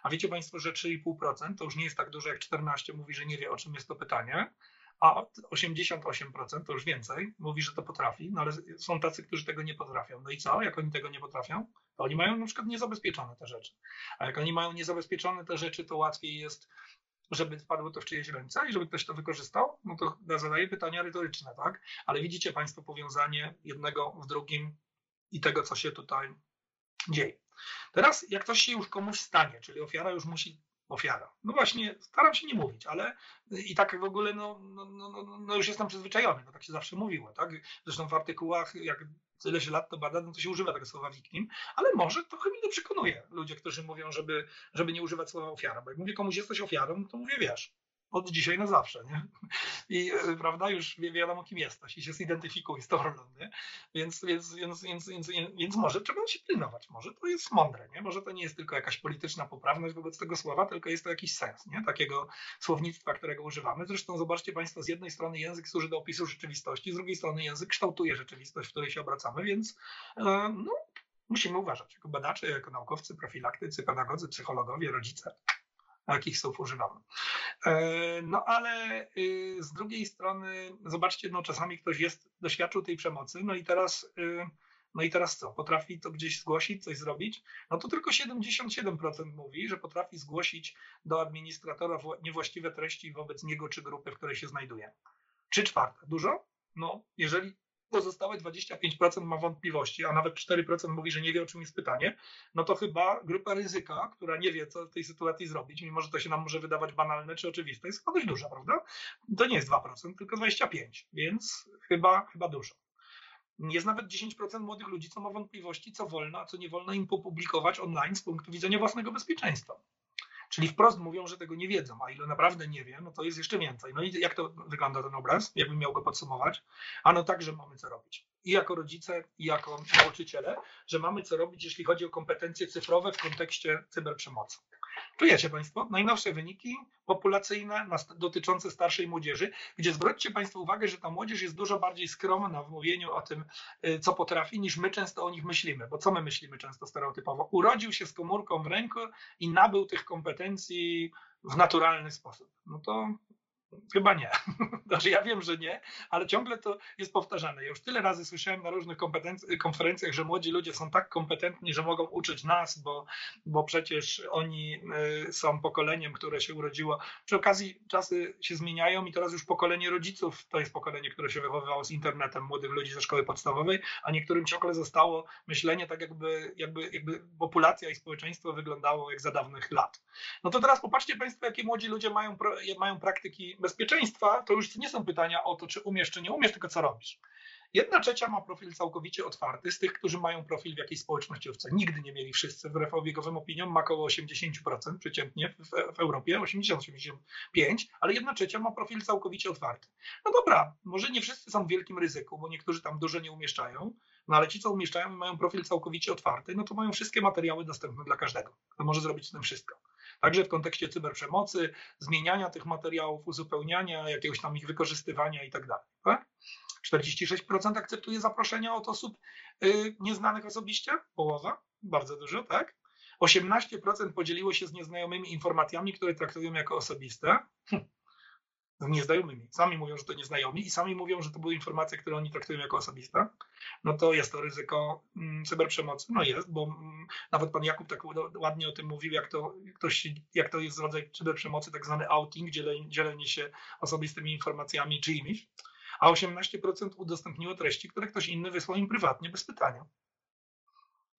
A wiecie Państwo, że 3,5% to już nie jest tak dużo jak 14 mówi, że nie wie o czym jest to pytanie, a 88% to już więcej mówi, że to potrafi, no ale są tacy, którzy tego nie potrafią. No i co? Jak oni tego nie potrafią, to oni mają na przykład niezabezpieczone te rzeczy. A jak oni mają niezabezpieczone te rzeczy, to łatwiej jest, żeby wpadło to w czyjeś ręce i żeby ktoś to wykorzystał. No to zadaję pytania retoryczne, tak? Ale widzicie Państwo powiązanie jednego w drugim i tego, co się tutaj dzieje. Teraz, jak coś się już komuś stanie, czyli ofiara już musi ofiara. No właśnie, staram się nie mówić, ale i tak w ogóle no, no, no, no już jestem przyzwyczajony, no tak się zawsze mówiło, tak? Zresztą w artykułach, jak tyle się lat to bada, no to się używa tego słowa victim, ale może trochę mnie przekonuje ludzie, którzy mówią, żeby, żeby nie używać słowa ofiara, bo jak mówię komuś jesteś ofiarą, to mówię wiesz, od dzisiaj na zawsze, nie? I e, prawda, już wie, wiadomo kim jesteś i się zidentyfikuj z tą rolą? Więc, więc, więc, więc, więc, więc może trzeba się pilnować, może to jest mądre, nie? Może to nie jest tylko jakaś polityczna poprawność wobec tego słowa, tylko jest to jakiś sens, nie? Takiego słownictwa, którego używamy. Zresztą zobaczcie Państwo, z jednej strony język służy do opisu rzeczywistości, z drugiej strony język kształtuje rzeczywistość, w której się obracamy, więc e, no, musimy uważać jako badacze, jako naukowcy, profilaktycy, pedagodzy, psychologowie, rodzice jakich słów używamy. E, no ale y, z drugiej strony, zobaczcie, no czasami ktoś jest, doświadczył tej przemocy, no i teraz, y, no i teraz co? Potrafi to gdzieś zgłosić, coś zrobić? No to tylko 77% mówi, że potrafi zgłosić do administratora niewłaściwe treści wobec niego czy grupy, w której się znajduje. Trzy czwarte. Dużo? No, jeżeli pozostałe 25% ma wątpliwości, a nawet 4% mówi, że nie wie, o czym jest pytanie, no to chyba grupa ryzyka, która nie wie, co w tej sytuacji zrobić, mimo że to się nam może wydawać banalne czy oczywiste, jest chyba dość duża, prawda? To nie jest 2%, tylko 25%, więc chyba, chyba dużo. Jest nawet 10% młodych ludzi, co ma wątpliwości, co wolno, a co nie wolno im popublikować online z punktu widzenia własnego bezpieczeństwa. Czyli wprost mówią, że tego nie wiedzą, a ile naprawdę nie wie, no to jest jeszcze więcej. No i jak to wygląda ten obraz, jakbym miał go podsumować? Ano tak, że mamy co robić. I jako rodzice, i jako nauczyciele, że mamy co robić, jeśli chodzi o kompetencje cyfrowe w kontekście cyberprzemocy. Czujecie Państwo najnowsze wyniki populacyjne dotyczące starszej młodzieży, gdzie zwróćcie Państwo uwagę, że ta młodzież jest dużo bardziej skromna w mówieniu o tym, y, co potrafi, niż my często o nich myślimy. Bo co my myślimy często stereotypowo? Urodził się z komórką w ręku i nabył tych kompetencji w naturalny sposób. No to Chyba nie. Znaczy ja wiem, że nie, ale ciągle to jest powtarzane. Ja już tyle razy słyszałem na różnych konferencjach, że młodzi ludzie są tak kompetentni, że mogą uczyć nas, bo, bo przecież oni y, są pokoleniem, które się urodziło. Przy okazji czasy się zmieniają i teraz już pokolenie rodziców to jest pokolenie, które się wychowywało z internetem, młodych ludzi ze szkoły podstawowej, a niektórym ciągle zostało myślenie tak jakby, jakby, jakby populacja i społeczeństwo wyglądało jak za dawnych lat. No to teraz popatrzcie Państwo, jakie młodzi ludzie mają, mają praktyki bezpieczeństwa, to już nie są pytania o to, czy umiesz, czy nie umiesz, tylko co robisz. Jedna trzecia ma profil całkowicie otwarty, z tych, którzy mają profil w jakiejś społecznościówce. Nigdy nie mieli wszyscy, wbrew obiegowym opiniom, ma około 80% przeciętnie w, w Europie, 80-85%, ale jedna trzecia ma profil całkowicie otwarty. No dobra, może nie wszyscy są w wielkim ryzyku, bo niektórzy tam dużo nie umieszczają, no ale ci, co umieszczają i mają profil całkowicie otwarty, no to mają wszystkie materiały dostępne dla każdego. To może zrobić z tym wszystko. Także w kontekście cyberprzemocy, zmieniania tych materiałów, uzupełniania, jakiegoś tam ich wykorzystywania i tak dalej. Tak? 46% akceptuje zaproszenia od osób y, nieznanych osobiście, połowa, bardzo dużo, tak? 18% podzieliło się z nieznajomymi informacjami, które traktują jako osobiste. Hm nieznajomymi. Sami mówią, że to nieznajomi i sami mówią, że to były informacje, które oni traktują jako osobiste, no to jest to ryzyko mm, cyberprzemocy. No jest, bo mm, nawet pan Jakub tak ładnie o tym mówił, jak to, ktoś, jak to jest rodzaj cyberprzemocy, tak zwany outing, dzielenie, dzielenie się osobistymi informacjami czyimiś, a 18% udostępniło treści, które ktoś inny wysłał im prywatnie, bez pytania.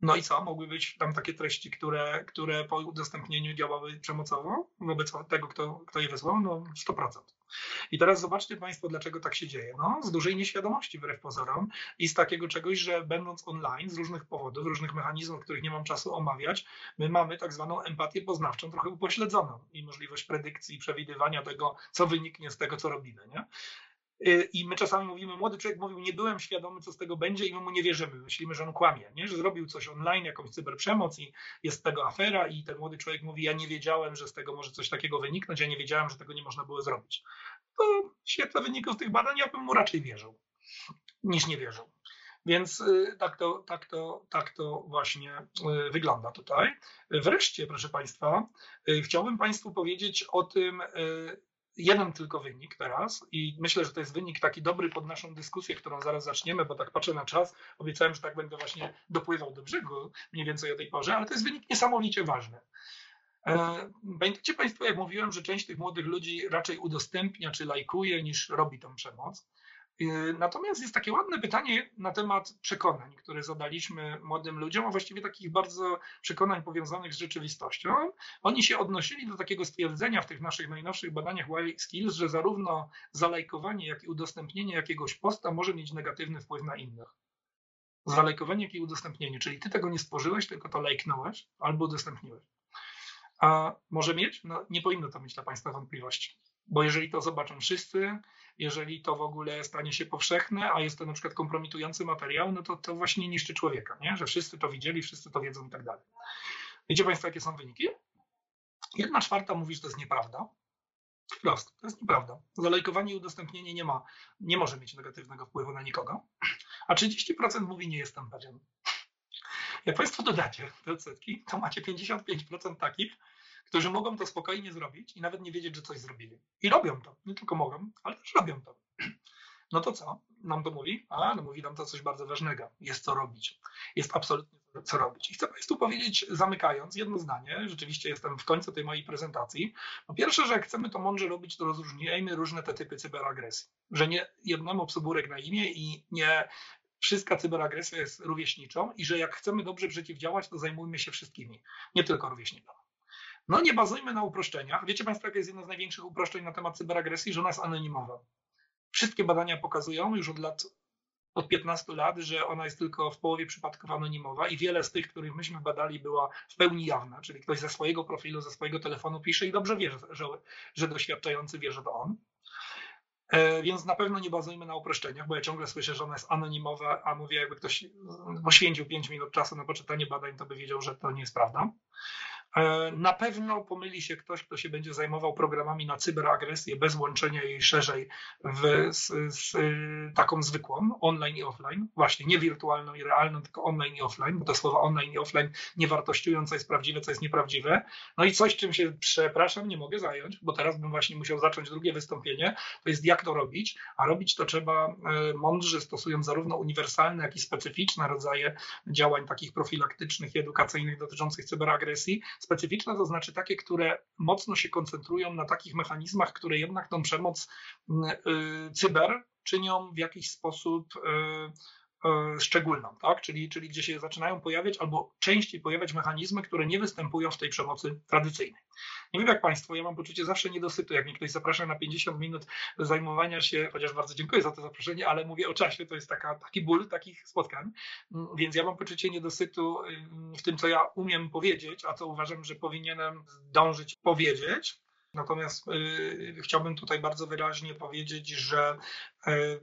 No i co? Mogły być tam takie treści, które, które po udostępnieniu działały przemocowo wobec tego, kto, kto je wysłał? No 100%. I teraz zobaczcie Państwo, dlaczego tak się dzieje. No, z dużej nieświadomości wbrew pozorom i z takiego czegoś, że będąc online z różnych powodów, różnych mechanizmów, których nie mam czasu omawiać, my mamy tak zwaną empatię poznawczą trochę upośledzoną i możliwość predykcji, przewidywania tego, co wyniknie z tego, co robimy. Nie? Y, I my czasami mówimy, młody człowiek mówił, nie byłem świadomy, co z tego będzie i my mu nie wierzymy. Myślimy, że on kłamie, nie? że zrobił coś online, jakąś cyberprzemoc i jest tego afera i ten młody człowiek mówi, ja nie wiedziałem, że z tego może coś takiego wyniknąć, ja nie wiedziałem, że tego nie można było zrobić. To świetle wyników tych badań ja bym mu raczej wierzył, niż nie wierzył. Więc y, tak to, tak, to, tak to właśnie y, wygląda tutaj. Wreszcie, proszę Państwa, chciałbym Państwu powiedzieć o tym, jeden tylko wynik teraz i myślę, że to jest wynik taki dobry pod naszą dyskusję, którą zaraz zaczniemy, bo tak patrzę na czas, obiecałem, że tak będę właśnie dopływał do brzegu mniej więcej o tej porze, ale to jest wynik niesamowicie ważny. E, pamiętacie Państwo, jak mówiłem, że część tych młodych ludzi raczej udostępnia czy lajkuje niż robi tą przemoc? Y, natomiast jest takie ładne pytanie na temat przekonań, które zadaliśmy młodym ludziom, a właściwie takich bardzo przekonań powiązanych z rzeczywistością. Oni się odnosili do takiego stwierdzenia w tych naszych najnowszych badaniach Y Skills, że zarówno zalajkowanie, jak i udostępnienie jakiegoś posta może mieć negatywny wpływ na innych. Zalajkowanie, jak i udostępnienie, czyli ty tego nie spożyłeś, tylko to lajknąłeś albo udostępniłeś. A może mieć? No, nie powinno to mieć dla Państwa wątpliwości. Bo jeżeli to zobaczą wszyscy, jeżeli to w ogóle stanie się powszechne, a jest to na przykład kompromitujący materiał, no to to właśnie niszczy człowieka, nie? że wszyscy to widzieli, wszyscy to wiedzą i tak dalej. Wiecie Państwo, jakie są wyniki? Jedna czwarta mówi, że to jest nieprawda. Wprost, to jest nieprawda. Zalajkowanie i udostępnienie nie, ma, nie może mieć negatywnego wpływu na nikogo, a 30% mówi, nie jestem pewien. Jak Państwo dodacie te odsetki, to macie 55% takich, którzy mogą to spokojnie zrobić i nawet nie wiedzieć, że coś zrobili. I robią to. Nie tylko mogą, ale też robią to. No to co nam to mówi? A, no mówi nam to coś bardzo ważnego. Jest co robić. Jest absolutnie co robić. I chcę Państwu powiedzieć, zamykając, jedno zdanie, rzeczywiście jestem w końcu tej mojej prezentacji. Po pierwsze, że jak chcemy to mądrze robić, to rozróżniajmy różne te typy cyberagresji. Że nie jednemu obsoburek na imię i nie wszystka cyberagresja jest rówieśniczą i że jak chcemy dobrze przeciwdziałać, to zajmujmy się wszystkimi, nie tylko rówieśnikami. No nie bazujmy na uproszczeniach. Wiecie Państwo, jakie jest jedno z największych uproszczeń na temat cyberagresji, że ona jest anonimowa. Wszystkie badania pokazują już od lat, od 15 lat, że ona jest tylko w połowie przypadków anonimowa i wiele z tych, których myśmy badali, była w pełni jawna, czyli ktoś ze swojego profilu, ze swojego telefonu pisze i dobrze wie, że, że doświadczający wie, że to on. E, więc na pewno nie bazujmy na uproszczeniach, bo ja ciągle słyszę, że ona jest anonimowa, a mówię, jakby ktoś poświęcił 5 minut czasu na poczytanie badań, to by wiedział, że to nie jest prawda. E, na pewno pomyli się ktoś, kto się będzie zajmował programami na cyberagresję bez łączenia jej szerzej w, z, z, taką zwykłą, online i offline. Właśnie nie wirtualną i realną, tylko online i offline, bo to słowo online i offline nie wartościują, co jest prawdziwe, co jest nieprawdziwe. No i coś, czym się, przepraszam, nie mogę zająć, bo teraz bym właśnie musiał zacząć drugie wystąpienie, to jest jak to robić, a robić to trzeba e, mądrze, stosując zarówno uniwersalne, jak i specyficzne rodzaje działań takich profilaktycznych i edukacyjnych dotyczących cyberagresji, specyficzne, to znaczy takie, które mocno się koncentrują na takich mechanizmach, które jednak tą przemoc mm, y, cyber czynią w jakiś sposób y, szczególną, tak? czyli, czyli gdzie się zaczynają pojawiać albo częściej pojawiać mechanizmy, które nie występują w tej przemocy tradycyjnej. Nie wiem jak Państwo, ja mam poczucie zawsze niedosytu, jak mnie ktoś zaprasza na 50 minut zajmowania się, chociaż bardzo dziękuję za to zaproszenie, ale mówię o czasie, to jest taka, taki ból takich spotkań, więc ja mam poczucie niedosytu w tym, co ja umiem powiedzieć, a co uważam, że powinienem dążyć powiedzieć. Natomiast y, chciałbym tutaj bardzo wyraźnie powiedzieć, że y,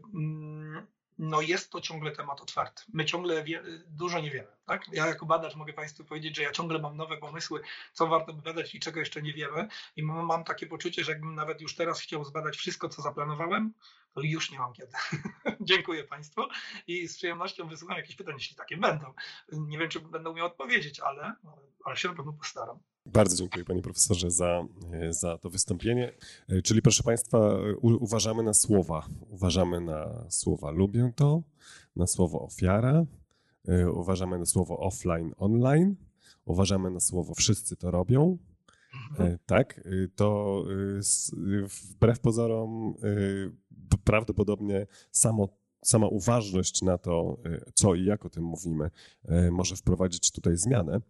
no jest to ciągle temat otwarty. My ciągle wie, dużo nie wiemy. Tak? Ja jako badacz mogę Państwu powiedzieć, że ja ciągle mam nowe pomysły, co warto badać i czego jeszcze nie wiemy. I mam, takie poczucie, że jakbym nawet już teraz chciał zbadać wszystko, co zaplanowałem, to już nie mam kiedy. Dziękuję Państwu i z przyjemnością wysłucham jakichś pytań, jeśli takie będą. Nie wiem, czy będę umiał odpowiedzieć, ale, ale się na pewno postaram. Bardzo dziękuję panie profesorze za, za to wystąpienie. Czyli proszę państwa, u, uważamy na słowa. Uważamy na słowa lubię to, na słowo ofiara, uważamy na słowo offline, online, uważamy na słowo wszyscy to robią. Mhm. Tak, to wbrew pozorom prawdopodobnie samo sama uważność na to, co i jak o tym mówimy, może wprowadzić tutaj zmianę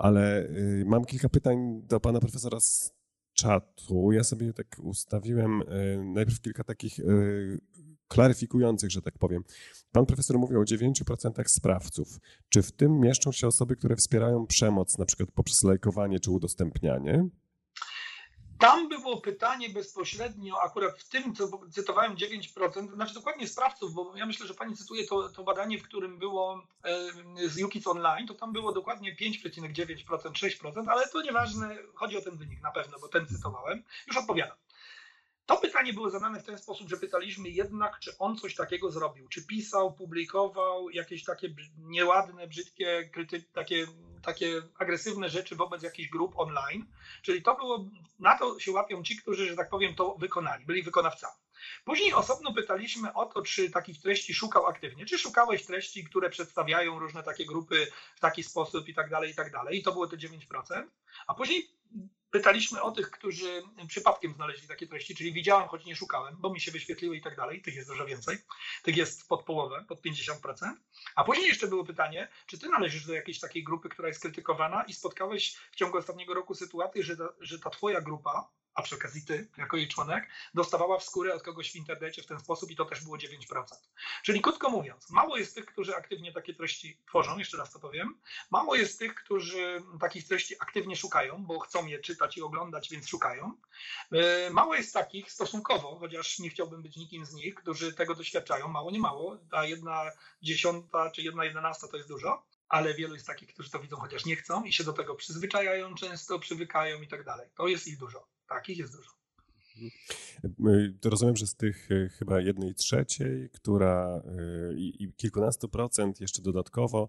ale y, mam kilka pytań do pana profesora z czatu. Ja sobie tak ustawiłem y, najpierw kilka takich y, klaryfikujących, że tak powiem. Pan profesor mówił o 9% sprawców. Czy w tym mieszczą się osoby, które wspierają przemoc, na przykład poprzez lajkowanie czy udostępnianie? Tam było pytanie bezpośrednio, akurat w tym, co cytowałem 9%, znaczy dokładnie sprawców, bo ja myślę, że pani cytuje to, to badanie, w którym było e, z UKIS Online, to tam było dokładnie 5,9%, 6%, ale to nieważne, chodzi o ten wynik na pewno, bo ten cytowałem. Już odpowiadam. To pytanie było zadane w ten sposób, że pytaliśmy jednak, czy on coś takiego zrobił. Czy pisał, publikował jakieś takie nieładne, brzydkie, kryty, takie, takie agresywne rzeczy wobec jakichś grup online. Czyli to było, na to się łapią ci, którzy, że tak powiem, to wykonali, byli wykonawcami. Później osobno pytaliśmy o to, czy takich treści szukał aktywnie. Czy szukałeś treści, które przedstawiają różne takie grupy w taki sposób i tak dalej, i tak dalej. I to było te 9%. A później pytaliśmy o tych, którzy przypadkiem znaleźli takie treści, czyli widziałem, choć nie szukałem, bo mi się wyświetliły i tak dalej. Tych jest dużo więcej. Tych jest pod połowę, pod 50%. A później jeszcze było pytanie, czy ty należysz do jakiejś takiej grupy, która jest krytykowana i spotkałeś w ciągu ostatniego roku sytuację, że ta, że ta twoja grupa a przy okazji ty, jako jej członek, dostawała w skórę od kogoś w internecie w ten sposób i to też było 9%. Czyli krótko mówiąc, mało jest tych, którzy aktywnie takie treści tworzą, jeszcze raz to powiem, mało jest tych, którzy takich treści aktywnie szukają, bo chcą je czytać i oglądać, więc szukają. E, mało jest takich stosunkowo, chociaż nie chciałbym być nikim z nich, którzy tego doświadczają, mało nie mało, a jedna dziesiąta czy jedna jedenasta to jest dużo ale wielu jest takich, którzy to widzą, chociaż nie chcą i się do tego przyzwyczajają często, przywykają i tak dalej. To jest ich dużo. Takich jest dużo. To rozumiem, że z tych e, chyba jednej trzeciej, która e, i, i kilkunastu procent jeszcze dodatkowo,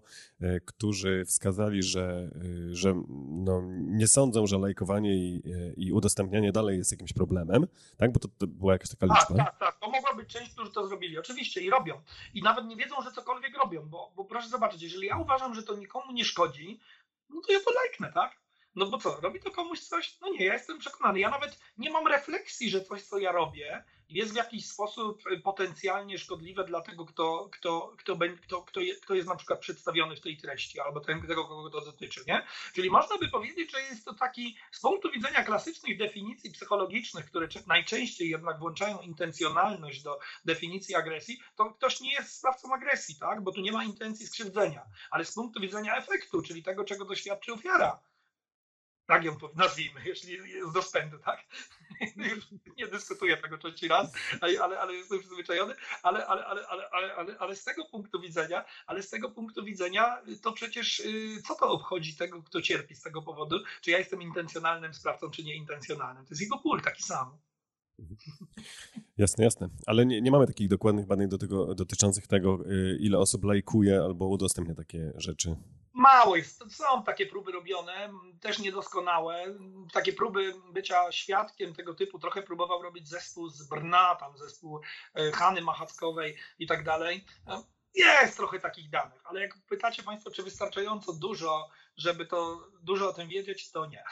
którzy wskazali, że, że no, nie sądzą, że lajkowanie i, i udostępnianie dalej jest jakimś problemem, tak? Bo to, to była jakaś taka liczba. Tak, tak, tak. To mogła być część, którzy to zrobili. Oczywiście i robią. I nawet nie wiedzą, że cokolwiek robią, bo, bo proszę zobaczyć, jeżeli ja uważam, że to nikomu nie szkodzi, no to ja to lajknę, tak? No bo co, robi to komuś coś? No nie, ja jestem przekonany. Ja nawet nie mam refleksji, że coś, co ja robię, jest w jakiś sposób y, potencjalnie szkodliwe dla tego, kto, kto, kto, kto, kto, jest, kto jest na przykład przedstawiony w tej treści, albo tego, kogo to dotyczy. Nie? Czyli można by powiedzieć, że jest to taki, z punktu widzenia klasycznych definicji psychologicznych, które najczęściej jednak włączają intencjonalność do definicji agresji, to ktoś nie jest sprawcą agresji, tak? bo tu nie ma intencji skrzywdzenia. Ale z punktu widzenia efektu, czyli tego, czego doświadczy ofiara, tak ją nazwijmy, jeśli jest do spędu, tak? Już nie dyskutuję tego trzeci raz, ale, ale jestem przyzwyczajony, ale, ale, ale, ale, ale, ale, ale z tego punktu widzenia, ale z tego punktu widzenia to przecież y, co to obchodzi tego, kto cierpi z tego powodu, czy ja jestem intencjonalnym sprawcą, czy nieintencjonalnym. To jest jego ból taki sam. Jasne, jasne. Ale nie, nie mamy takich dokładnych badań do tego, dotyczących tego, y, ile osób lajkuje albo udostępnia takie rzeczy. Mało jest. Są takie próby robione, też niedoskonałe. Takie próby bycia świadkiem tego typu trochę próbował robić zespół z Brna, tam zespół e, Hany Machackowej i tak dalej. E, jest trochę takich danych, ale jak pytacie Państwo, czy wystarczająco dużo, żeby to dużo o tym wiedzieć, to nie.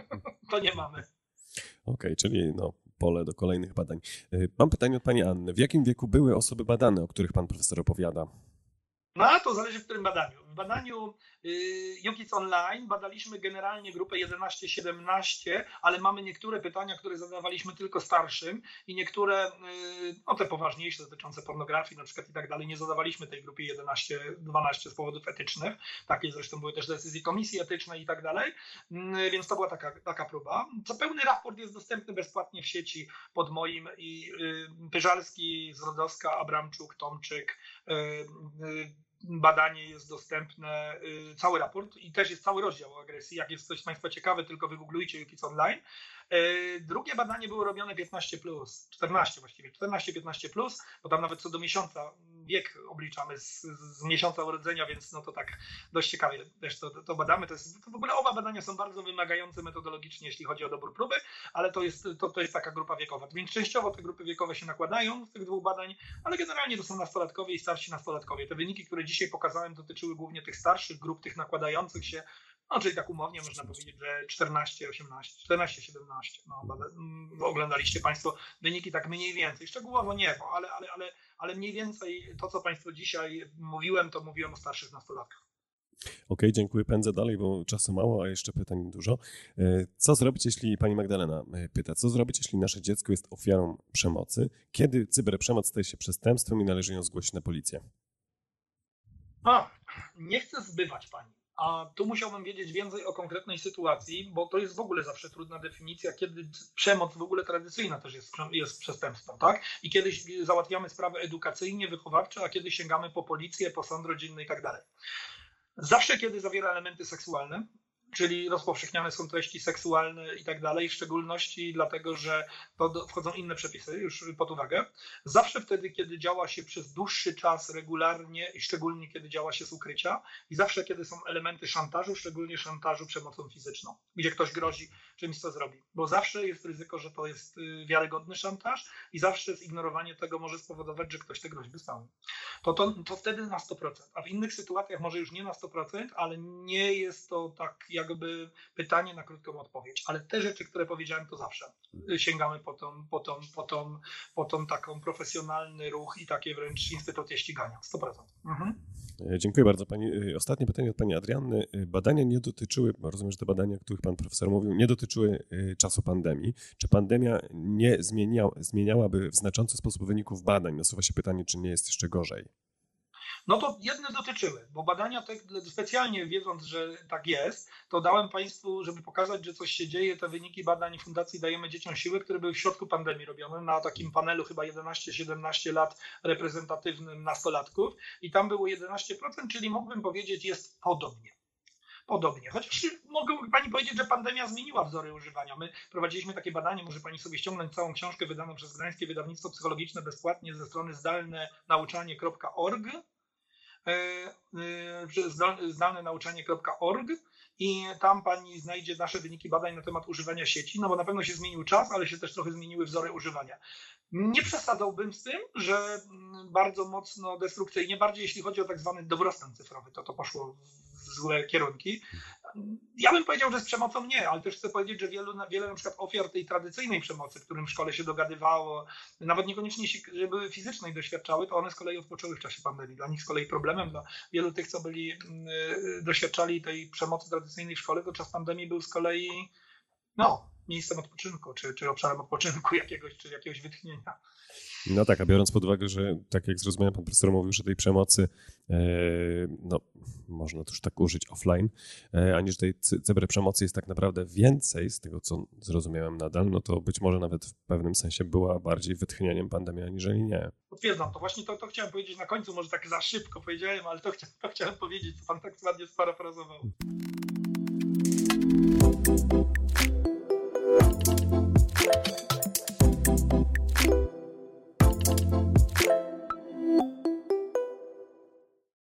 to nie mamy. Okej, okay, czyli no, pole do kolejnych badań. E, mam pytanie od Pani Anny. W jakim wieku były osoby badane, o których Pan profesor opowiada? No to zależy w którym badaniu. W badaniu Jukic Online badaliśmy generalnie grupę 11-17, ale mamy niektóre pytania, które zadawaliśmy tylko starszym i niektóre, no te poważniejsze, dotyczące pornografii na przykład i tak dalej, nie zadawaliśmy tej grupie 11-12 z powodów etycznych. Takie zresztą były też decyzje komisji etycznej i tak dalej, więc to była taka, taka próba. Co pełny raport jest dostępny bezpłatnie w sieci pod moim i Pyżalski, Zrodowska, Abramczuk, Tomczyk, badanie jest dostępne, y, cały raport i też jest cały rozdział o agresji. Jak jest coś Państwa ciekawe, tylko wygooglujcie Jukic Online. Y, drugie badanie było robione 15, 14 właściwie, 14-15, bo tam nawet co do miesiąca wiek obliczamy z, z, miesiąca urodzenia, więc no to tak dość ciekawie też to, to badamy. To, jest, to w ogóle oba badania są bardzo wymagające metodologicznie, jeśli chodzi o dobór próby, ale to jest, to, to jest taka grupa wiekowa. Więc częściowo te grupy wiekowe się nakładają z tych dwóch badań, ale generalnie to są nastolatkowie i starsi nastolatkowie. Te wyniki, które dzisiaj pokazałem, dotyczyły głównie tych starszych grup, tych nakładających się no, czyli tak umownie można powiedzieć, że 14, 18, 14, 17. No, mm, oglądaliście Państwo wyniki tak mniej więcej. Szczegółowo nie, ale, ale, ale, ale mniej więcej to, co Państwu dzisiaj mówiłem, to mówiłem o starszych nastolatkach. Okej, okay, dziękuję. Pędzę dalej, bo czasu mało, a jeszcze pytań dużo. E, co zrobić, jeśli pani Magdalena e, pyta, co zrobić, jeśli nasze dziecko jest ofiarą przemocy? Kiedy cyberprzemoc staje się przestępstwem i należy ją zgłosić na policję? A, nie chcę zbywać pani. A tu musiałbym wiedzieć więcej o konkretnej sytuacji, bo to jest w ogóle zawsze trudna definicja, kiedy przemoc w ogóle tradycyjna też jest, jest przestępstwem, tak? I kiedyś załatwiamy sprawy edukacyjnie, wychowawcze, a kiedy sięgamy po policję, po sąd rodzinny i tak dalej. Zawsze, kiedy zawiera elementy seksualne, czyli rozpowszechniane są treści seksualne i tak dalej, w szczególności dlatego, że wchodzą inne przepisy już pod uwagę. Zawsze wtedy, kiedy działa się przez dłuższy czas regularnie szczególnie kiedy działa się z ukrycia i zawsze, kiedy są elementy szantażu, szczególnie szantażu przemocą fizyczną, gdzie ktoś grozi czymś, co zrobi. Bo zawsze jest ryzyko, że to jest y, wiarygodny szantaż i zawsze zignorowanie tego może spowodować, że ktoś te groźby spełni. To, to, to wtedy na 100%. A w innych sytuacjach może już nie na 100%, ale nie jest to tak jak jakby pytanie na krótką odpowiedź, ale te rzeczy, które powiedziałem, to zawsze sięgamy po tą, po tą, po tą, po tą taką profesjonalny ruch i takie wręcz instytucje ścigania, 100%. Mhm. E, dziękuję bardzo. Pani, e, ostatnie pytanie od Pani Adrianny. E, badania nie dotyczyły, rozumiem, że te badania, o których Pan Profesor mówił, nie dotyczyły czasu pandemii. Czy pandemia nie zmienia, zmieniałaby w znaczący sposób wyników badań? Nasuwa się pytanie, czy nie jest jeszcze gorzej? No to jedne dotyczyły, bo badania te, specjalnie wiedząc, że tak jest, to dałem Państwu, żeby pokazać, że coś się dzieje, te wyniki badań Fundacji Dajemy Dzieciom Siły, które były w środku pandemii robione, na takim panelu chyba 11-17 lat reprezentatywnym nastolatków i tam było 11%, czyli mógłbym powiedzieć jest podobnie podobnie. Chociaż mogę Pani powiedzieć, że pandemia zmieniła wzory używania. My prowadziliśmy takie badanie, może Pani sobie ściągnąć całą książkę wydaną przez Gdańskie Wydawnictwo Psychologiczne bezpłatnie ze strony zdalne nauczanie.org i tam pani znajdzie nasze wyniki badań na temat używania sieci, no bo na pewno się zmienił czas, ale się też trochę zmieniły wzory używania. Nie przesadzałbym z tym, że bardzo mocno destrukcyjnie, bardziej jeśli chodzi o tak zwany dobrostan cyfrowy, to to poszło złe kierunki. Ja bym powiedział, że z przemocą nie, ale też chcę powiedzieć, że wielu, wiele na przykład ofiar tej tradycyjnej przemocy, którym w szkole się dogadywało, nawet niekoniecznie że były fizycznej doświadczały, to one z kolei odpoczęły w czasie pandemii. Dla nich z kolei problemem, dla wielu tych, co byli, y, doświadczali tej przemocy tradycyjnej w szkole, to czas pandemii był z kolei, no, miejscem odpoczynku, czy, czy obszarem odpoczynku jakiegoś, czy jakiegoś wytchnienia. No tak, a biorąc pod uwagę, że tak jak zrozumiałem, pan profesor mówił, że tej przemocy, e, no można już tak użyć offline, e, aniż tej cyberprzemocy jest tak naprawdę więcej, z tego co zrozumiałem nadal, no to być może nawet w pewnym sensie była bardziej wytchnieniem pandemii, aniżeli nie. Potwierdzam to. Właśnie to, to chciałem powiedzieć na końcu, może tak za szybko powiedziałem, ale to, chcia, to chciałem powiedzieć, co pan tak ładnie sparafrazował.